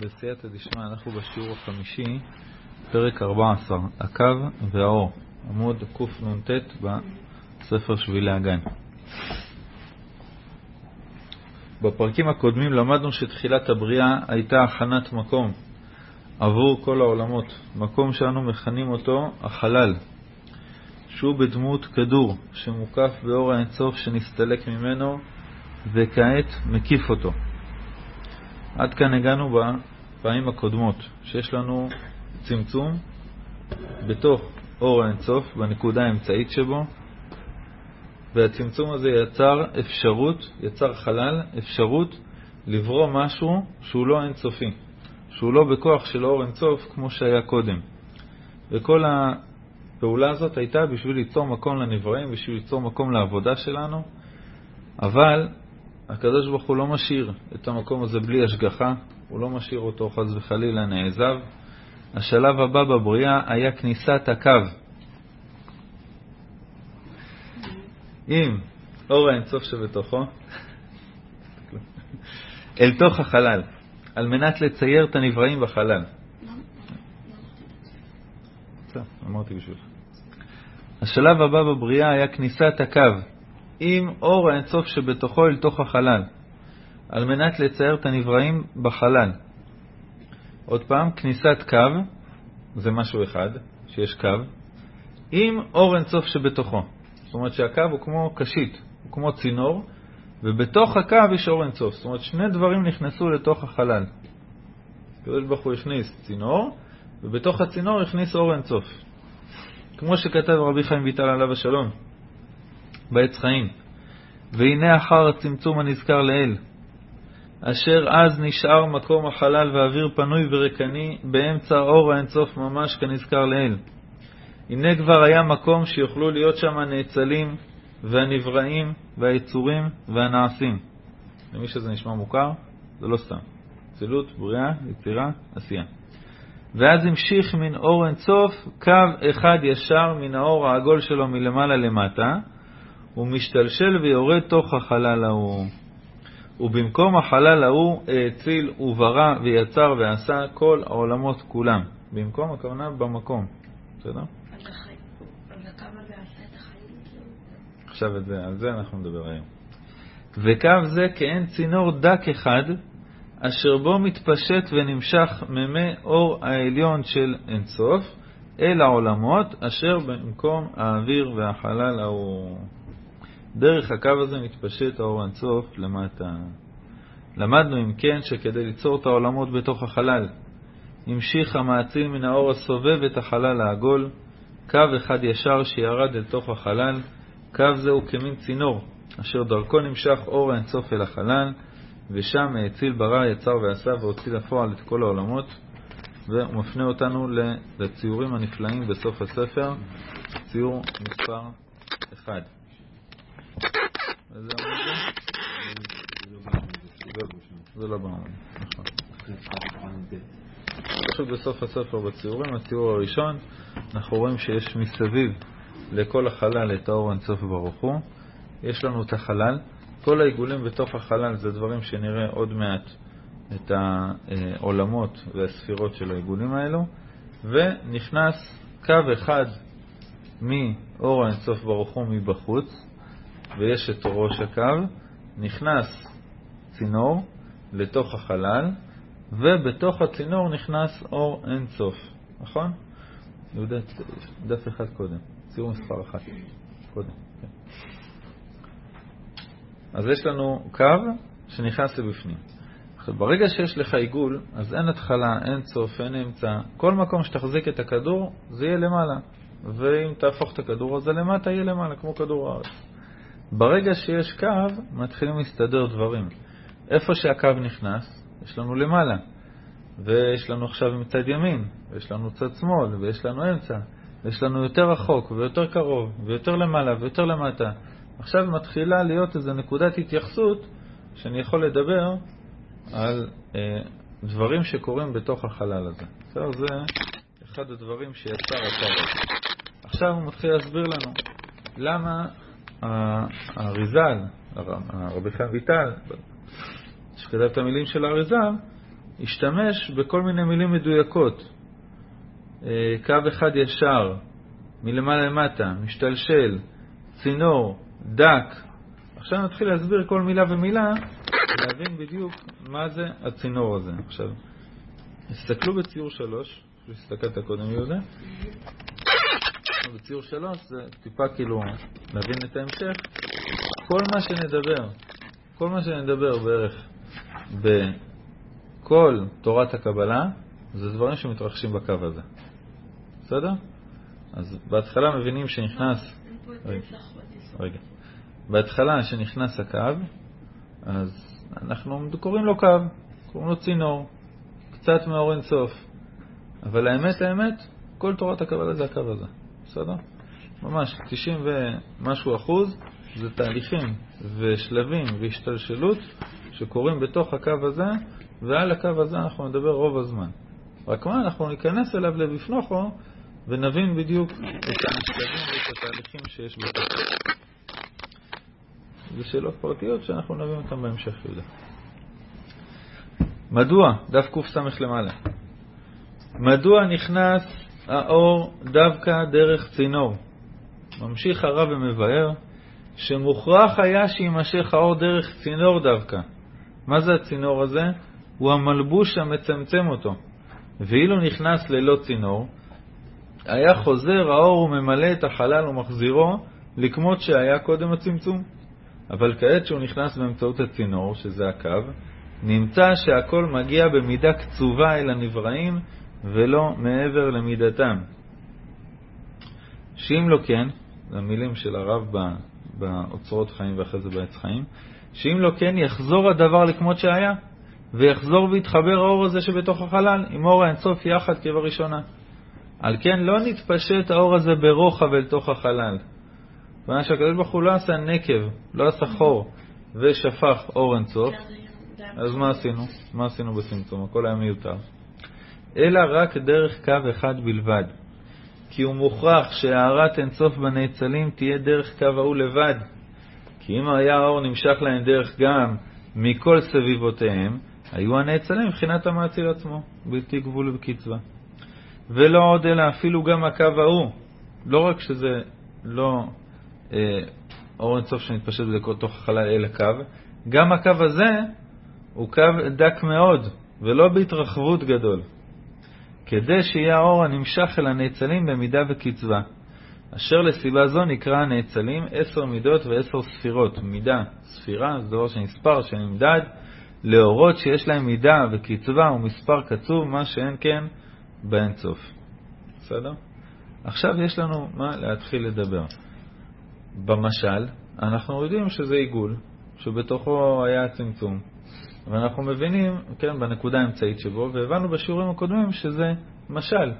בסייעתא דשמיא, אנחנו בשיעור החמישי, פרק 14, הקו והאור, עמוד קנ"ט בספר שבילי הגן. בפרקים הקודמים למדנו שתחילת הבריאה הייתה הכנת מקום עבור כל העולמות, מקום שאנו מכנים אותו החלל, שהוא בדמות כדור שמוקף באור האינסוף שנסתלק ממנו וכעת מקיף אותו. עד כאן הגענו בפעמים הקודמות, שיש לנו צמצום בתוך אור האינסוף, בנקודה האמצעית שבו, והצמצום הזה יצר אפשרות, יצר חלל, אפשרות לברוא משהו שהוא לא אינסופי, שהוא לא בכוח של אור אינסוף כמו שהיה קודם. וכל הפעולה הזאת הייתה בשביל ליצור מקום לנבראים, בשביל ליצור מקום לעבודה שלנו, אבל הקדוש ברוך הוא לא משאיר את המקום הזה בלי השגחה, הוא לא משאיר אותו חס וחלילה נעזב. השלב הבא בבריאה היה כניסת הקו. עם אור האינסוף שבתוכו אל תוך החלל, על מנת לצייר את הנבראים בחלל. אמרתי בשבילך. השלב הבא בבריאה היה כניסת הקו, עם אור האינסוף שבתוכו אל תוך החלל, על מנת לצייר את הנבראים בחלל. עוד פעם, כניסת קו, זה משהו אחד, שיש קו, עם אור אינסוף שבתוכו. זאת אומרת שהקו הוא כמו קשית, הוא כמו צינור, ובתוך הקו יש אור אינסוף. זאת אומרת, שני דברים נכנסו לתוך החלל. הקדוש ברוך הוא הכניס צינור, ובתוך הצינור הכניס אור אינסוף. כמו שכתב רבי חיים ויטל עליו השלום, בעץ חיים. והנה אחר הצמצום הנזכר לאל, אשר אז נשאר מקום החלל והאוויר פנוי ורקני באמצע אור האינסוף ממש כנזכר לאל. הנה כבר היה מקום שיוכלו להיות שם הנאצלים והנבראים והיצורים והנעשים. למי שזה נשמע מוכר, זה לא סתם. אצילות, בריאה, יצירה, עשייה. ואז המשיך מן אור אינסוף קו אחד ישר מן האור העגול שלו מלמעלה למטה, הוא משתלשל ויורד תוך החלל ההוא. ובמקום החלל ההוא האציל וברא ויצר ועשה כל העולמות כולם. במקום הכוונה במקום. בסדר? עכשיו את זה, על זה אנחנו נדבר היום. וקו זה כאין צינור דק אחד, אשר בו מתפשט ונמשך מימי אור העליון של אינסוף אל העולמות, אשר במקום האוויר והחלל ההוא. דרך הקו הזה מתפשט האור אינסוף למטה. למדנו אם כן שכדי ליצור את העולמות בתוך החלל, המשיך המעציל מן האור הסובב את החלל העגול, קו אחד ישר שירד אל תוך החלל, קו זה הוא כמין צינור, אשר דרכו נמשך אור האינסוף אל החלל, ושם האציל ברא, יצר ועשה והוציא לפועל את כל העולמות, והוא מפנה אותנו לציורים הנפלאים בסוף הספר, ציור מספר 1. זה לא בעמוד, נכון. פשוט בסוף הספר בציורים, הציור הראשון, אנחנו רואים שיש מסביב לכל החלל את האור אינסוף ברוך הוא. יש לנו את החלל. כל העיגולים בתוך החלל זה דברים שנראה עוד מעט את העולמות והספירות של העיגולים האלו. ונכנס קו אחד מאור האינסוף ברוך הוא מבחוץ, ויש את ראש הקו, נכנס צינור לתוך החלל, ובתוך הצינור נכנס אור אין סוף, נכון? יהודה, דף אחד קודם, ציור מספר אחת, קודם. כן. אז יש לנו קו שנכנס לבפנים. ברגע שיש לך עיגול, אז אין התחלה, אין סוף, אין אמצע. כל מקום שתחזיק את הכדור, זה יהיה למעלה. ואם תהפוך את הכדור הזה למטה, יהיה למעלה, כמו כדור הארץ. ברגע שיש קו, מתחילים להסתדר דברים. איפה שהקו נכנס, יש לנו למעלה, ויש לנו עכשיו מצד ימין, ויש לנו צד שמאל, ויש לנו אמצע, ויש לנו יותר רחוק, ויותר קרוב, ויותר למעלה, ויותר למטה. עכשיו מתחילה להיות איזו נקודת התייחסות שאני יכול לדבר על אה, דברים שקורים בתוך החלל הזה. בסדר? זה אחד הדברים שיצר הקו. עכשיו הוא מתחיל להסביר לנו למה האריזל, הרבי חיים ויטל, שכתב את המילים של האריזל, השתמש בכל מיני מילים מדויקות. אה, קו אחד ישר, מלמעלה למטה, משתלשל, צינור, דק. עכשיו נתחיל להסביר כל מילה ומילה, להבין בדיוק מה זה הצינור הזה. עכשיו, תסתכלו בציור שלוש, שהסתכלת קודם יהודה. בציור שלוש זה טיפה כאילו להבין את ההמשך. כל מה שנדבר, כל מה שנדבר בערך בכל תורת הקבלה, זה דברים שמתרחשים בקו הזה. בסדר? אז בהתחלה מבינים שנכנס... רגע. בהתחלה שנכנס הקו, אז אנחנו קוראים לו קו, קוראים לו צינור, קצת מאור אינסוף. אבל האמת, האמת, כל תורת הקבלה זה הקו הזה. בסדר? ממש 90 ומשהו אחוז זה תהליכים ושלבים והשתלשלות שקורים בתוך הקו הזה, ועל הקו הזה אנחנו נדבר רוב הזמן. רק מה, אנחנו ניכנס אליו לבפנוכו ונבין בדיוק את השלבים ואת התהליכים שיש בתוך. זה שאלות פרטיות שאנחנו נבין אותן בהמשך יהודה. מדוע, דף קס למעלה, מדוע נכנס האור דווקא דרך צינור? ממשיך הרב ומבאר שמוכרח היה שיימשך האור דרך צינור דווקא. מה זה הצינור הזה? הוא המלבוש המצמצם אותו. ואילו נכנס ללא צינור, היה חוזר האור וממלא את החלל ומחזירו לכמות שהיה קודם הצמצום. אבל כעת שהוא נכנס באמצעות הצינור, שזה הקו, נמצא שהכל מגיע במידה קצובה אל הנבראים ולא מעבר למידתם. שאם לא כן, זה המילים של הרב באוצרות חיים ואחרי זה בעץ חיים, שאם לא כן יחזור הדבר לכמות שהיה, ויחזור ויתחבר האור הזה שבתוך החלל עם אור האינסוף יחד כבראשונה. על כן לא נתפשט האור הזה ברוחב אל תוך החלל. כלומר שהקדוש ברוך הוא לא עשה נקב, לא עשה חור, ושפך אור אינסוף, אז מה עשינו? מה עשינו בצמצום? הכל היה מיותר. אלא רק דרך קו אחד בלבד. כי הוא מוכרח שהארת אינסוף בנאצלים תהיה דרך קו ההוא לבד. כי אם היה האור נמשך להם דרך גם מכל סביבותיהם, היו הנאצלים מבחינת המאציל עצמו, בלתי גבול ובקצבה. ולא עוד אלא אפילו גם הקו ההוא, לא רק שזה לא אה, אור אינסוף שמתפשט בתוך החלל אל הקו, גם הקו הזה הוא קו דק מאוד, ולא בהתרחבות גדול. כדי שיהיה האור הנמשך אל הנאצלים במידה וקצבה. אשר לסיבה זו נקרא הנאצלים עשר מידות ועשר ספירות. מידה, ספירה, זה דבר שנספר, שנמדד, לאורות שיש להם מידה וקצבה ומספר קצוב, מה שאין כן באינסוף. בסדר? עכשיו יש לנו מה להתחיל לדבר. במשל, אנחנו יודעים שזה עיגול, שבתוכו היה צמצום. ואנחנו מבינים, כן, בנקודה האמצעית שבו, והבנו בשיעורים הקודמים שזה משל,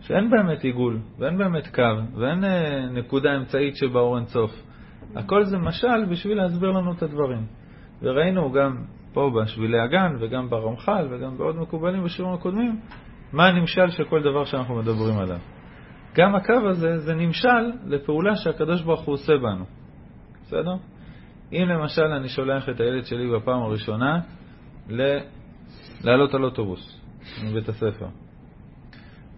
שאין באמת עיגול, ואין באמת קו, ואין אה, נקודה אמצעית שבאור אינסוף. הכל זה משל בשביל להסביר לנו את הדברים. וראינו גם פה בשבילי הגן, וגם ברמח"ל, וגם בעוד מקובלים בשיעורים הקודמים, מה הנמשל של כל דבר שאנחנו מדברים עליו. גם הקו הזה זה נמשל לפעולה שהקדוש ברוך הוא עושה בנו. בסדר? אם למשל אני שולח את הילד שלי בפעם הראשונה ל... לעלות על אוטובוס מבית הספר,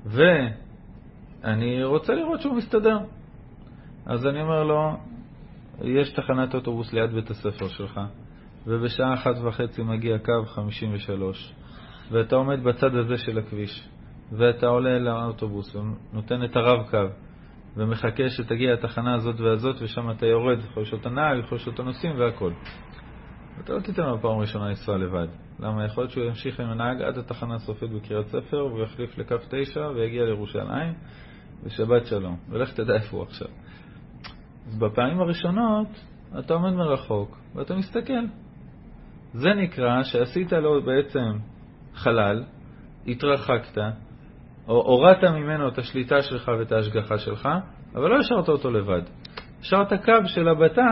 ואני רוצה לראות שהוא מסתדר, אז אני אומר לו, יש תחנת אוטובוס ליד בית הספר שלך, ובשעה אחת וחצי מגיע קו 53, ואתה עומד בצד הזה של הכביש, ואתה עולה לאוטובוס ונותן את הרב-קו, ומחכה שתגיע התחנה הזאת והזאת, ושם אתה יורד, יכול לשאול את הנהג, יכול לשאול את הנוסעים והכל. אתה לא תיתן לו בפעם הראשונה לנסוע לבד. למה? יכול להיות שהוא ימשיך עם הנהג עד התחנה הסופית בקריית ספר, והוא יחליף לקו 9 ויגיע לירושלים, ושבת שלום. ולך תדע איפה הוא עכשיו. אז בפעמים הראשונות אתה עומד מרחוק ואתה מסתכל. זה נקרא שעשית לו בעצם חלל, התרחקת, הורדת ממנו את השליטה שלך ואת ההשגחה שלך, אבל לא השארת אותו לבד. השארת קו של הבתה,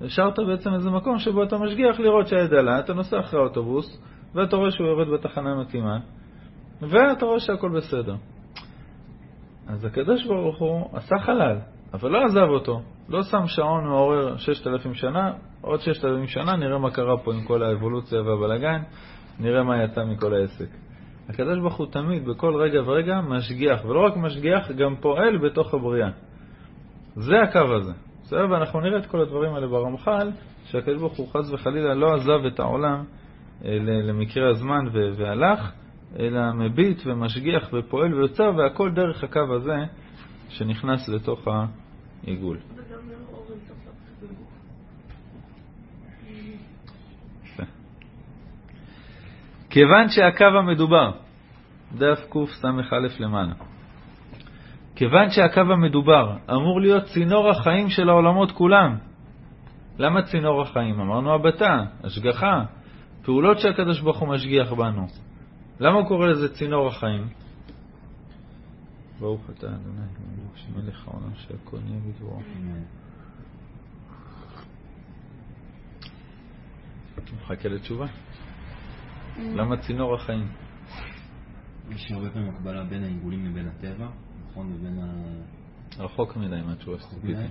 השארת בעצם איזה מקום שבו אתה משגיח לראות שהעד אתה נוסע אחרי האוטובוס, ואתה רואה שהוא יורד בתחנה המתאימה, ואתה רואה שהכל בסדר. אז הקדוש ברוך הוא עשה חלל, אבל לא עזב אותו. לא שם שעון מעורר 6,000 שנה, עוד 6,000 שנה, נראה מה קרה פה עם כל האבולוציה והבלגן, נראה מה יצא מכל העסק. הקדוש ברוך הוא תמיד, בכל רגע ורגע, משגיח, ולא רק משגיח, גם פועל בתוך הבריאה. זה הקו הזה. בסדר? ואנחנו נראה את כל הדברים האלה ברמח"ל, שהקדוש ברוך הוא חס וחלילה לא עזב את העולם אה, למקרה הזמן והלך, אלא מביט ומשגיח ופועל ויוצר, והכל דרך הקו הזה שנכנס לתוך העיגול. כיוון שהקו המדובר, דף קס"א למעלה, כיוון שהקו המדובר אמור להיות צינור החיים של העולמות כולם, למה צינור החיים? אמרנו הבתה, השגחה, פעולות שהקדוש ברוך הוא משגיח בנו. למה הוא קורא לזה צינור החיים? ברוך אתה אדוני, מלך העולם שהכל נהיה בדברו. מחכה לתשובה. למה צינור החיים? יש הרבה פעמים הקבלה בין העיגולים לבין הטבע, נכון? ובין ה... רחוק מדי מהתשובה שציפיתי.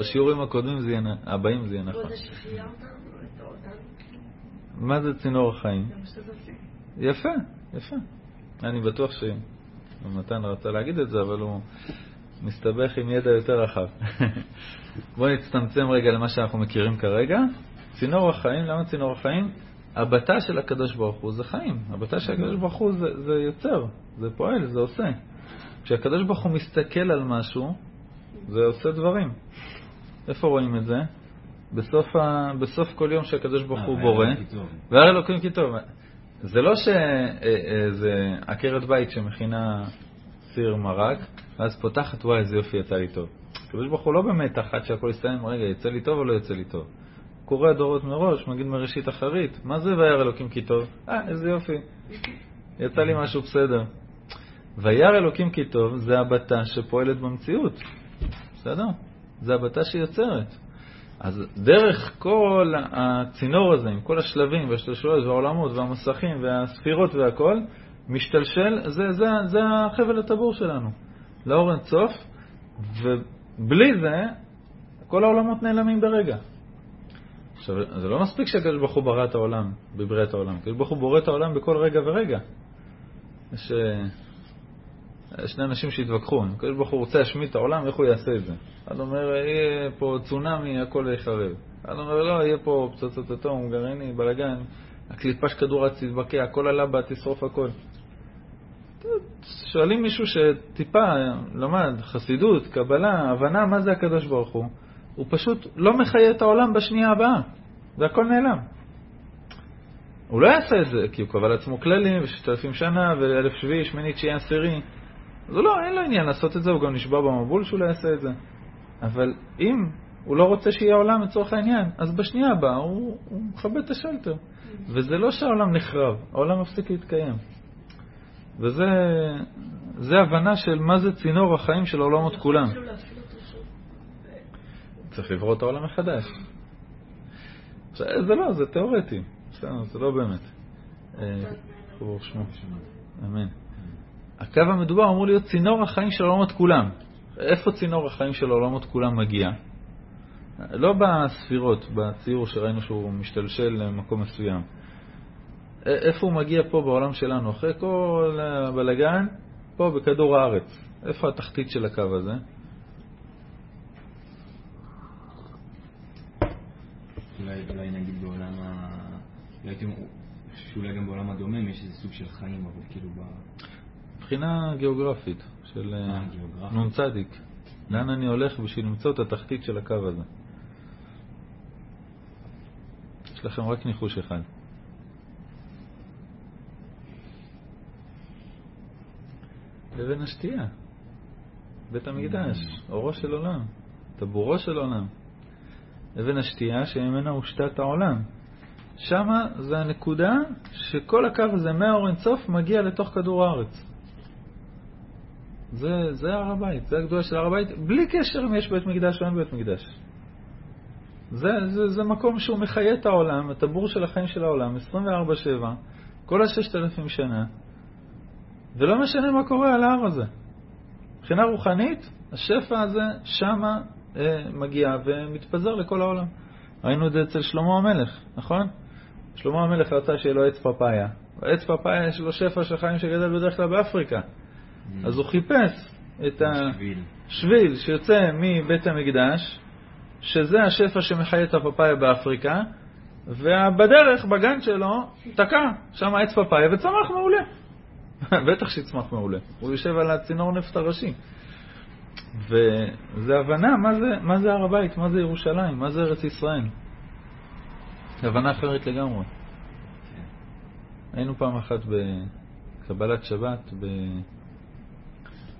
בשיעורים הקודמים הבאים זה יהיה נכון. מה זה צינור החיים? יפה, יפה. אני בטוח שמתן רצה להגיד את זה, אבל הוא מסתבך עם ידע יותר רחב. בואו נצטמצם רגע למה שאנחנו מכירים כרגע. צינור החיים, למה צינור החיים? הבתה של הקדוש ברוך הוא זה חיים. הבתה של הקדוש ברוך הוא זה, זה יוצר, זה פועל, זה עושה. כשהקדוש ברוך הוא מסתכל על משהו, זה עושה דברים. איפה רואים את זה? בסוף, ה... בסוף כל יום שהקדוש ברוך הוא אה, בורא, והרי אלוקים כי טוב. זה לא שזה אה, אה, עקרת בית שמכינה סיר מרק, ואז פותחת, וואי, איזה יופי יצא לי טוב. הקדוש ברוך הוא לא באמת אחת שהכל יסתיים, רגע, יצא לי טוב או לא יצא לי טוב? קורא דורות מראש, מגיד מראשית אחרית, מה זה וירא אלוקים כי טוב? אה, איזה יופי, יצא לי משהו בסדר. וירא אלוקים כי טוב זה הבתה שפועלת במציאות, בסדר? זה הבתה שיוצרת. אז דרך כל הצינור הזה, עם כל השלבים והשתלשלויות והעולמות והמסכים והספירות והכל, משתלשל, זה, זה, זה החבל הטבור שלנו, לאור אינסוף, ובלי זה כל העולמות נעלמים ברגע. עכשיו, זה לא מספיק שהקדוש ברוך הוא ברא את העולם, בבריאת העולם. הקדוש ברוך הוא בורא את העולם בכל רגע ורגע. יש שני אנשים שהתווכחו, הקדוש ברוך הוא רוצה להשמיד את העולם, איך הוא יעשה את זה? אחד אומר, יהיה פה צונאמי, הכל יחרב. אחד אומר, לא, יהיה פה פצצות אטום, גרעיני, בלאגן, הקליפה כדור רץ תתבקע, הכל עלה בה, תשרוף הכל. שואלים מישהו שטיפה למד חסידות, קבלה, הבנה מה זה הקדוש ברוך הוא, הוא פשוט לא מחיה את העולם בשנייה הבאה, והכל נעלם. הוא לא יעשה את זה, כי הוא קבע לעצמו כללים, וששת אלפים שנה, ואלף שביעי, שמיני, תשיעי, עשירי. אז לא, אין לו עניין לעשות את זה, הוא גם נשבע במבול שהוא לא יעשה את זה. אבל אם הוא לא רוצה שיהיה עולם לצורך העניין, אז בשנייה הבאה הוא, הוא מכבד את השלטר. וזה לא שהעולם נחרב, העולם מפסיק להתקיים. וזה הבנה של מה זה צינור החיים של העולמות כולם. צריך לברוא את העולם מחדש. זה לא, זה תיאורטי, זה לא באמת. ברוך שמו. אמן. הקו המדובר אמור להיות צינור החיים של העולמות כולם. איפה צינור החיים של העולמות כולם מגיע? לא בספירות, בציור שראינו שהוא משתלשל למקום מסוים. איפה הוא מגיע פה בעולם שלנו? אחרי כל הבלגן, פה בכדור הארץ. איפה התחתית של הקו הזה? אולי, נגיד בעולם ה... הייתי שאולי גם בעולם הדומם יש איזה סוג של חיים, אבל כאילו ב... מבחינה גיאוגרפית של אה, אה, נ"צ. לאן אני הולך בשביל למצוא את התחתית של הקו הזה? יש לכם רק ניחוש אחד. לבין השתייה, בית המקדש, אורו של עולם, טבורו של עולם. לבין השתייה שממנה הושתת העולם. שמה זה הנקודה שכל הקו הזה מהאור אינסוף מגיע לתוך כדור הארץ. זה, זה הר הבית, זה הגדולה של הר הבית, בלי קשר אם יש בית מקדש או אין בית מקדש. זה, זה, זה מקום שהוא מחיה את העולם, את הבור של החיים של העולם, 24-7, כל הששת אלפים שנה, ולא משנה מה קורה על ההר הזה. מבחינה רוחנית, השפע הזה שמה מגיע ומתפזר לכל העולם. ראינו את זה אצל שלמה המלך, נכון? שלמה המלך רצה שיהיה לו עץ פפאיה. עץ פפאיה יש לו שפע של חיים שגדל בדרך כלל באפריקה. Mm. אז הוא חיפש את שביל. השביל שיוצא מבית המקדש, שזה השפע שמחיה את הפפאיה באפריקה, ובדרך, בגן שלו, תקע שם עץ פפאיה וצמח מעולה. בטח שיצמח מעולה. הוא יושב על הצינור נפט הראשי. וזה הבנה מה זה, מה זה הר הבית, מה זה ירושלים, מה זה ארץ ישראל. הבנה אחרת לגמרי. היינו פעם אחת בקבלת שבת, ב...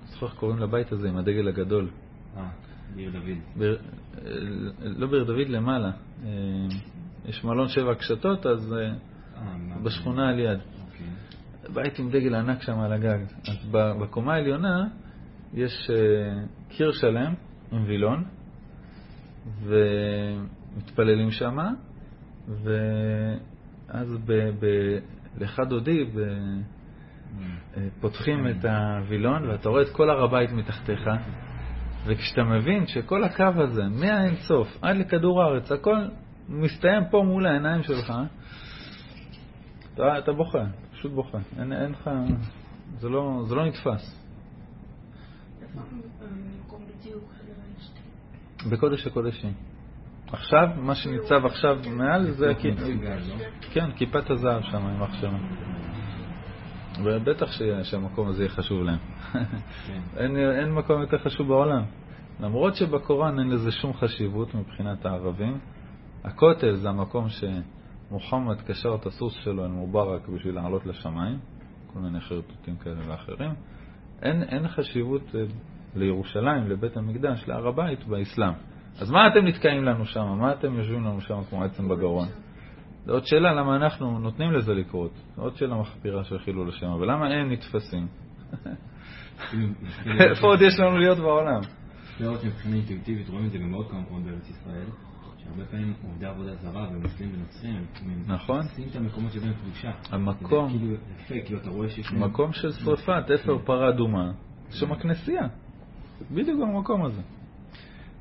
זוכר איך קוראים לבית הזה עם הדגל הגדול. אה, בעיר דוד. ב... לא בעיר דוד, למעלה. אה, יש מלון שבע קשתות, אז אה, אה, בשכונה על יד. אוקיי. בית עם דגל ענק שם על הגג. אז בקומה העליונה יש אה, קיר שלם עם וילון, ומתפללים שם, ואז לך דודי, ב-. אה, פותחים את הווילון ואתה רואה את כל הר הבית מתחתיך, וכשאתה מבין שכל הקו הזה, מהאין סוף עד לכדור הארץ, הכל מסתיים פה מול העיניים שלך, אתה, אתה בוכה, פשוט בוכה. אין, אין לך... זה לא, זה לא נתפס. בדיוק? בקודש הקודשים. עכשיו, מה שניצב עכשיו מעל זה... לא? כן, כיפת הזהב שם עם אח שלו. ובטח שהמקום הזה יהיה חשוב להם. כן. אין, אין מקום יותר חשוב בעולם. למרות שבקוראן אין לזה שום חשיבות מבחינת הערבים, הכותל זה המקום שמוחמד קשר את הסוס שלו אל מובארק בשביל לעלות לשמיים, כל מיני חרטוטים כאלה ואחרים. אין, אין חשיבות אה, לירושלים, לבית המקדש, להר הבית באסלאם. אז מה אתם נתקעים לנו שם? מה אתם יושבים לנו שם כמו עצם בגרון? זו עוד שאלה למה אנחנו נותנים לזה לקרות. זו עוד שאלה מחפירה של חילול השם, אבל למה הם נתפסים? איפה עוד יש לנו להיות בעולם? אפשר לראות שמבחינה אינטואיטיבית רואים את זה בעוד כמה מקומות בארץ ישראל, שהרבה פעמים עובדי עבודה זרה ומוסלמים ונוצרים, הם נכון. עושים את המקומות שבהם קדושה. המקום. זה כאילו יפה, כאילו אתה רואה שיש. מקום של שרפת אפר פרה אדומה, יש שם כנסייה. בדיוק במקום הזה.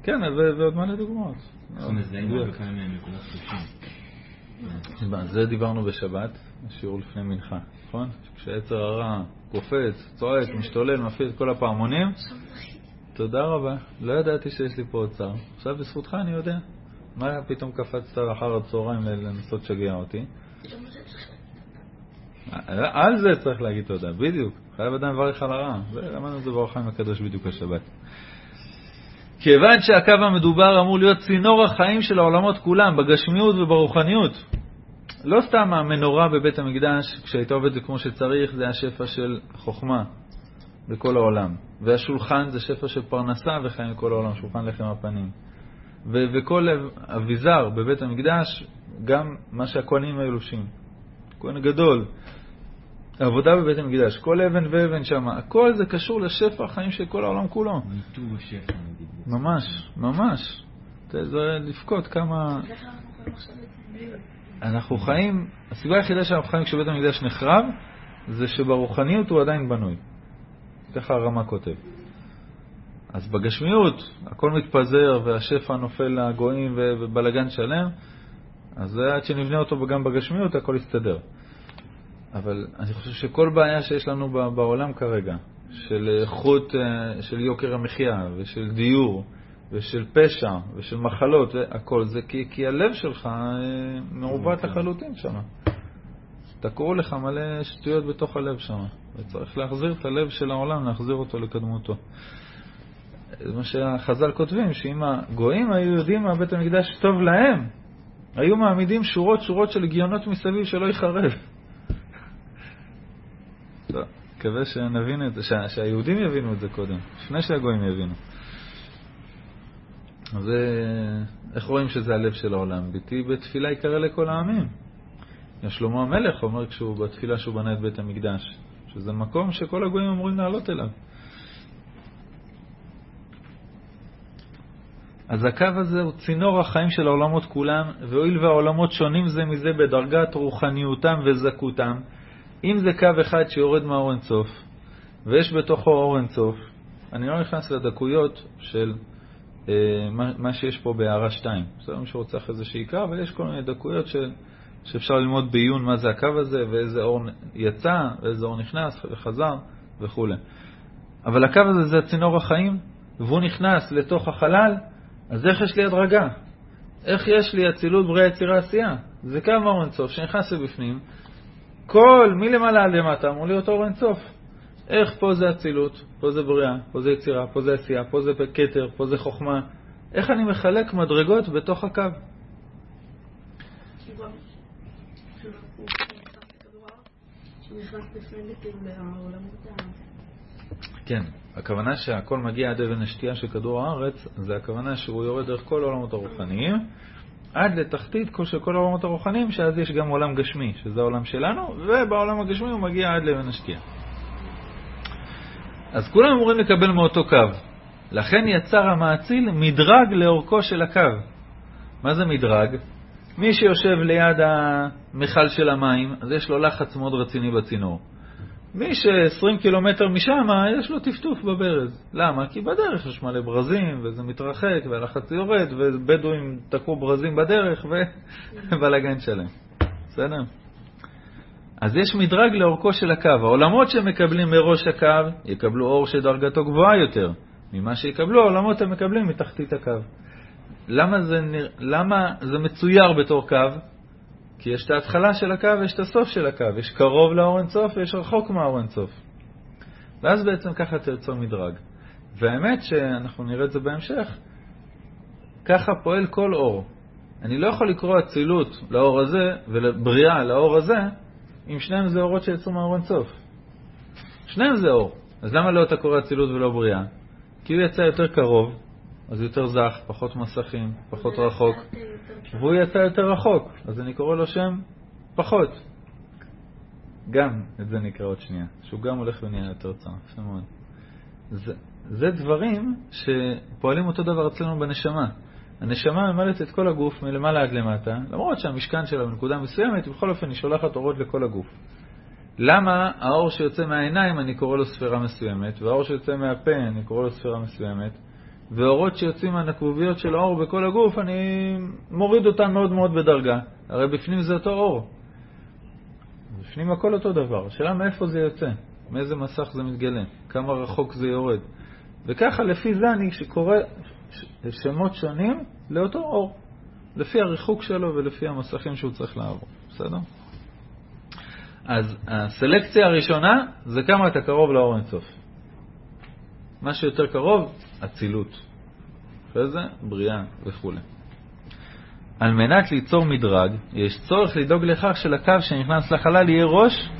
כן, ועוד מלא דוגמאות. אנחנו מזהים הרבה. פעמים מקומות קדושים. זה דיברנו בשבת, שיעור לפני מנחה, נכון? כשעצר הרע קופץ, צועק, משתולל, מפעיל את כל הפעמונים, תודה רבה, לא ידעתי שיש לי פה אוצר. עכשיו בזכותך אני יודע. מה פתאום קפצת אחר הצהריים לנסות לשגע אותי? על זה צריך להגיד תודה, בדיוק. חייב אדם לברך על הרע. ולמדנו את זה באור החיים הקדוש בדיוק השבת. כיוון שהקו המדובר אמור להיות צינור החיים של העולמות כולם, בגשמיות וברוחניות. לא סתם המנורה בבית המקדש, כשהייתה עובדת כמו שצריך, זה השפע של חוכמה בכל העולם. והשולחן זה שפע של פרנסה וחיים בכל העולם, שולחן לחם הפנים. ו- וכל אביזר בבית המקדש, גם מה שהכהנים היו לובשים. כהן גדול, העבודה בבית המקדש, כל אבן ואבן שם, הכל זה קשור לשפע החיים של כל העולם כולו. ניתוב השפע נגיד. ממש, ממש. זה לבכות כמה... אנחנו חיים, הסיבה היחידה שאנחנו חיים כשבית המקדש נחרב, זה שברוחניות הוא עדיין בנוי. ככה הרמ"א כותב. אז בגשמיות הכל מתפזר והשפע נופל לגויים ובלגן שלם, אז זה עד שנבנה אותו גם בגשמיות הכל יסתדר. אבל אני חושב שכל בעיה שיש לנו בעולם כרגע, של איכות, אה, של יוקר המחיה ושל דיור ושל פשע ושל מחלות, הכל זה כי, כי הלב שלך אה, מעוות לחלוטין שם. תקעו לך מלא שטויות בתוך הלב שם, וצריך להחזיר את הלב של העולם, להחזיר אותו לקדמותו. זה מה שהחז"ל כותבים, שאם הגויים היו יודעים מה בית המקדש טוב להם, היו מעמידים שורות שורות של גיונות מסביב שלא ייחרב. טוב, מקווה שנבין את זה, שה, שהיהודים יבינו את זה קודם, לפני שהגויים יבינו. אז זה, איך רואים שזה הלב של העולם? ביתי בתפילה יקרא לכל העמים. גם שלמה המלך אומר כשהוא בתפילה שהוא בנה את בית המקדש, שזה מקום שכל הגויים אמורים לעלות אליו. אז הקו הזה הוא צינור החיים של העולמות כולם, והואיל והעולמות שונים זה מזה בדרגת רוחניותם וזכותם, אם זה קו אחד שיורד מהאור אינסוף, ויש בתוכו אור אינסוף, אני לא נכנס לדקויות של אה, מה, מה שיש פה בהערה 2. בסדר, מי שרוצה אחרי זה שיקרא, אבל יש כל מיני דקויות של שאפשר ללמוד בעיון מה זה הקו הזה, ואיזה אור יצא, ואיזה אור נכנס וחזר וכו'. אבל הקו הזה זה צינור החיים, והוא נכנס לתוך החלל, אז איך יש לי הדרגה? איך יש לי אצילות, בריאה, יצירה, עשייה? זה קו אור אינסוף שנכנס לבפנים, כל מלמעלה עד למטה אמור להיות אור אינסוף. איך פה זה אצילות, פה זה בריאה, פה זה יצירה, פה זה עשייה, פה זה כתר, פה זה חוכמה. איך אני מחלק מדרגות בתוך הקו? נכנס בפנים כאילו לעולמות ה... כן, הכוונה שהכל מגיע עד אבן השתייה של כדור הארץ, זה הכוונה שהוא יורד דרך כל העולמות הרוחניים, עד לתחתית של כל העולמות הרוחניים, שאז יש גם עולם גשמי, שזה העולם שלנו, ובעולם הגשמי הוא מגיע עד לאבן השתייה. אז כולם אמורים לקבל מאותו קו. לכן יצר המאציל מדרג לאורכו של הקו. מה זה מדרג? מי שיושב ליד המכל של המים, אז יש לו לחץ מאוד רציני בצינור. מי ש-20 קילומטר משם, יש לו טפטוף בברז. למה? כי בדרך יש מלא ברזים, וזה מתרחק, והלחץ יורד, ובדואים תקעו ברזים בדרך, ובלאגן שלם. בסדר? אז יש מדרג לאורכו של הקו. העולמות שמקבלים מראש הקו יקבלו אור שדרגתו גבוהה יותר ממה שיקבלו העולמות המקבלים מתחתית הקו. למה זה, למה זה מצויר בתור קו? כי יש את ההתחלה של הקו ויש את הסוף של הקו. יש קרוב לאור אינסוף ויש רחוק מהאור אינסוף. ואז בעצם ככה תרצו מדרג. והאמת שאנחנו נראה את זה בהמשך, ככה פועל כל אור. אני לא יכול לקרוא אצילות לאור הזה ובריאה לאור הזה, אם שניהם זה אורות שיצאו מהאור אינסוף. שניהם זה אור. אז למה לא אתה קורא אצילות ולא בריאה? כי הוא יצא יותר קרוב, אז יותר זך, פחות מסכים, פחות רחוק, והוא יצא יותר רחוק, אז אני קורא לו שם פחות. גם את זה נקרא עוד שנייה, שהוא גם הולך ונהיה יותר צר, יפה מאוד. זה, זה דברים שפועלים אותו דבר אצלנו בנשמה. הנשמה ממלאת את כל הגוף מלמעלה עד למטה, למרות שהמשכן שלה בנקודה מסוימת, בכל אופן היא שולחת אורות לכל הגוף. למה האור שיוצא מהעיניים אני קורא לו ספירה מסוימת, והאור שיוצא מהפה אני קורא לו ספירה מסוימת, ואורות שיוצאים מהנקבוביות של האור בכל הגוף, אני מוריד אותם מאוד מאוד בדרגה. הרי בפנים זה אותו אור. בפנים הכל אותו דבר. השאלה מאיפה זה יוצא, מאיזה מסך זה מתגלה, כמה רחוק זה יורד. וככה, לפי זה אני קורא שמות שונים לאותו אור, לפי הריחוק שלו ולפי המסכים שהוא צריך לעבור. בסדר? אז הסלקציה הראשונה זה כמה אתה קרוב לאור אינסוף. מה שיותר קרוב, אצילות. אחרי זה, בריאה וכו'. על מנת ליצור מדרג, יש צורך לדאוג לכך שלקו שנכנס לחלל יהיה ראש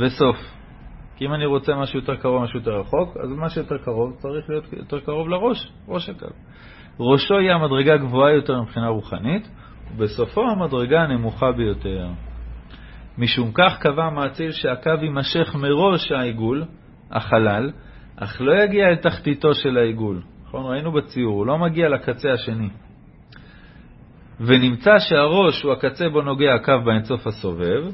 וסוף. כי אם אני רוצה משהו יותר קרוב, משהו יותר רחוק, אז מה שיותר קרוב צריך להיות יותר קרוב לראש, ראש הקו. ראשו יהיה המדרגה הגבוהה יותר מבחינה רוחנית, ובסופו המדרגה הנמוכה ביותר. משום כך קבע המאציל שהקו יימשך מראש העיגול, החלל, אך לא יגיע אל תחתיתו של העיגול. נכון? ראינו בציור, הוא לא מגיע לקצה השני. ונמצא שהראש הוא הקצה בו נוגע הקו באינסוף הסובב,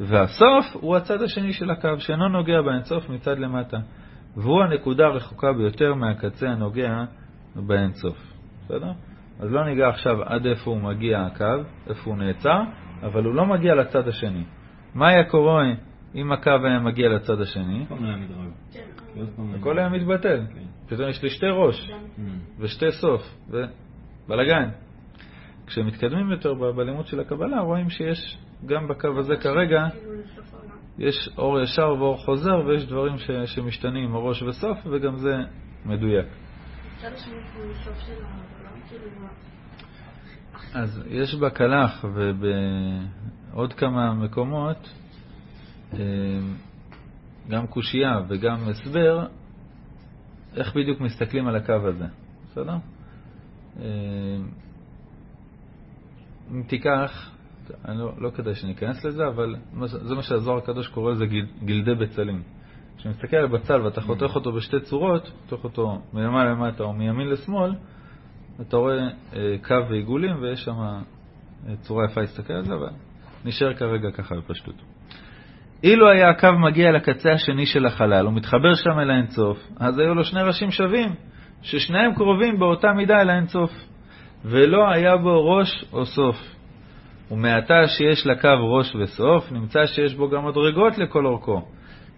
והסוף הוא הצד השני של הקו, שאינו נוגע באינסוף מצד למטה, והוא הנקודה הרחוקה ביותר מהקצה הנוגע באינסוף. בסדר? אז לא ניגע עכשיו עד איפה הוא מגיע הקו, איפה הוא נעצר, אבל הוא לא מגיע לצד השני. מה היה קורה אם הקו היה מגיע לצד השני? הכל היה מתבטל. כן. פתאום יש לי שתי ראש Mm. ושתי סוף, ובלאגן. כשמתקדמים יותר בלימוד של הקבלה, רואים שיש גם בקו הזה כרגע. יש אור ישר ואור חוזר, ויש דברים ש- שמשתנים עם הראש וסוף, וגם זה מדויק. כאילו, אז יש בקלח ובעוד כמה מקומות אה, גם קושייה וגם הסבר איך בדיוק מסתכלים על הקו הזה, בסדר? אה, אם תיקח, אני לא, לא כדאי שניכנס לזה, אבל זה מה שהזוהר הקדוש קורא לזה גיל, גלדי בצלים. כשאתה מסתכל על בצל ואתה חותך אותו בשתי צורות, חותך אותו מלמעלה למטה או מימין לשמאל, אתה רואה אה, קו ועיגולים ויש שם אה, צורה יפה להסתכל על זה, אבל נשאר כרגע ככה בפשטות. אילו היה הקו מגיע לקצה השני של החלל ומתחבר שם אל האינסוף, אז היו לו שני ראשים שווים, ששניהם קרובים באותה מידה אל האינסוף, ולא היה בו ראש או סוף. ומעתה שיש לקו ראש וסוף, נמצא שיש בו גם מדרגות לכל אורכו,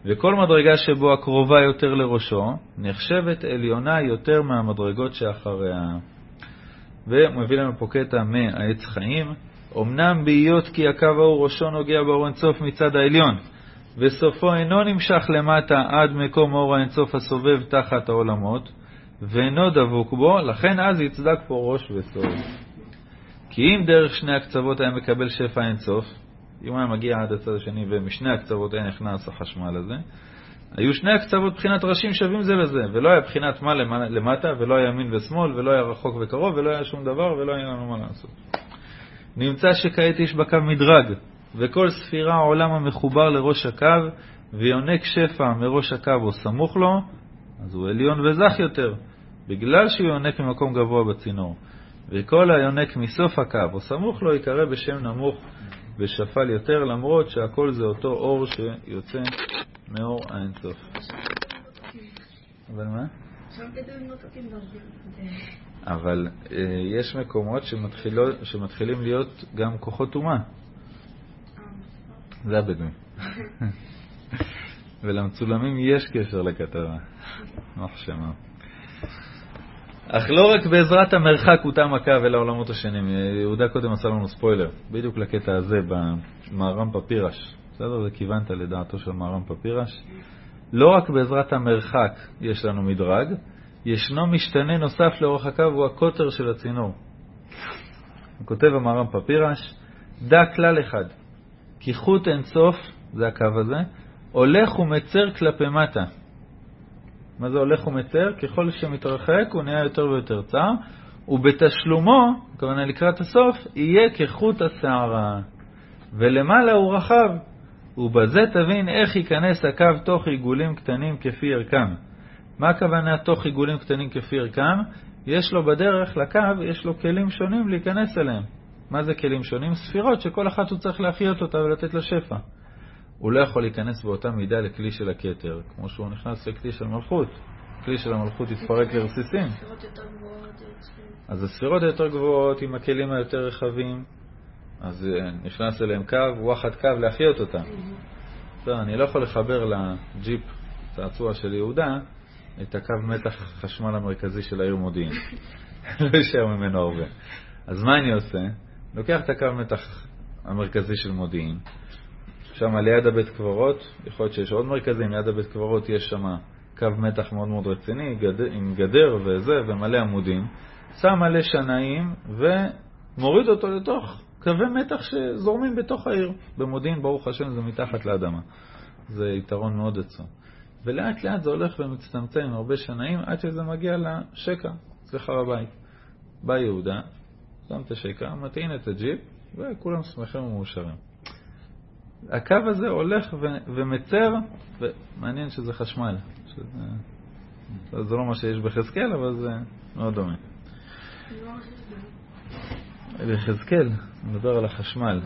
וכל מדרגה שבו הקרובה יותר לראשו, נחשבת עליונה יותר מהמדרגות שאחריה. והוא מביא לנו פה קטע מהעץ חיים, אמנם בהיות כי הקו ההוא ראשו נוגע באור אינסוף מצד העליון, וסופו אינו נמשך למטה עד מקום אור האינסוף הסובב תחת העולמות, ואינו דבוק בו, לכן אז יצדק פה ראש וסוף. כי אם דרך שני הקצוות היה מקבל שפע אינסוף, אם היה מגיע עד הצד השני ומשני הקצוות היה נכנס החשמל הזה, היו שני הקצוות בחינת ראשים שווים זה לזה, ולא היה בחינת מה למטה, ולא היה ימין ושמאל, ולא היה רחוק וקרוב, ולא היה שום דבר, ולא היה לנו מה לעשות. נמצא שכעת יש בקו מדרג, וכל ספירה עולם המחובר לראש הקו, ויונק שפע מראש הקו או סמוך לו, אז הוא עליון וזך יותר, בגלל שהוא יונק ממקום גבוה בצינור. וכל היונק מסוף הקו או סמוך לו ייקרא בשם נמוך ושפל יותר, למרות שהכל זה אותו אור שיוצא מאור האינסוף. אבל מה? אבל אה, יש מקומות שמתחילים להיות גם כוחות אומה. זה הבדואים. ולמצולמים יש קשר לכתבה. מחשמה. אך לא רק בעזרת המרחק הותם הקו אל העולמות השונים. יהודה קודם עשה לנו ספוילר, בדיוק לקטע הזה במהר"ם פפירש. בסדר? זה כיוונת לדעתו של מהר"ם פפירש. לא רק בעזרת המרחק יש לנו מדרג, ישנו משתנה נוסף לאורך הקו, הוא הקוטר של הצינור. כותב המהר"ם פפירש, דע כלל אחד, כי חוט אינסוף, זה הקו הזה, הולך ומצר כלפי מטה. מה זה הולך ומצר? ככל שמתרחק הוא נהיה יותר ויותר צר, ובתשלומו, הכוונה לקראת הסוף, יהיה כחוט השערה. ולמעלה הוא רחב, ובזה תבין איך ייכנס הקו תוך עיגולים קטנים כפי ערכם. מה הכוונה תוך עיגולים קטנים כפי ערכם? יש לו בדרך לקו, יש לו כלים שונים להיכנס אליהם. מה זה כלים שונים? ספירות שכל אחת הוא צריך להחיות אותה ולתת לה שפע. הוא לא יכול להיכנס באותה מידה לכלי של הכתר, כמו שהוא נכנס לכלי של מלכות. כלי של המלכות יתפרק לרסיסים. אז הספירות היותר גבוהות עם הכלים היותר רחבים, אז אה, נכנס אליהם קו, וואחד קו להחיות אותם. לא, אני לא יכול לחבר לג'יפ צעצוע של יהודה את הקו מתח חשמל המרכזי של העיר מודיעין. לא יישאר ממנו הרבה. אז מה אני עושה? לוקח את הקו מתח המרכזי של מודיעין, שם ליד הבית קברות, יכול להיות שיש עוד מרכזים, ליד הבית קברות יש שם קו מתח מאוד מאוד רציני, גד... עם גדר וזה, ומלא עמודים, שם מלא שנאים ומוריד אותו לתוך קווי מתח שזורמים בתוך העיר. במודיעין, ברוך השם, זה מתחת לאדמה. זה יתרון מאוד עצום. ולאט לאט זה הולך ומצטמצם הרבה שנאים עד שזה מגיע לשקע, אצלך בבית. בא יהודה, שם את השקע, מטעין את הג'יפ, וכולם שמחים ומאושרים. הקו הזה הולך ו- ומצר, ומעניין שזה חשמל. שזה, זה לא מה שיש בחזקאל, אבל זה מאוד דומה. ביחזקאל, מדבר על החשמל,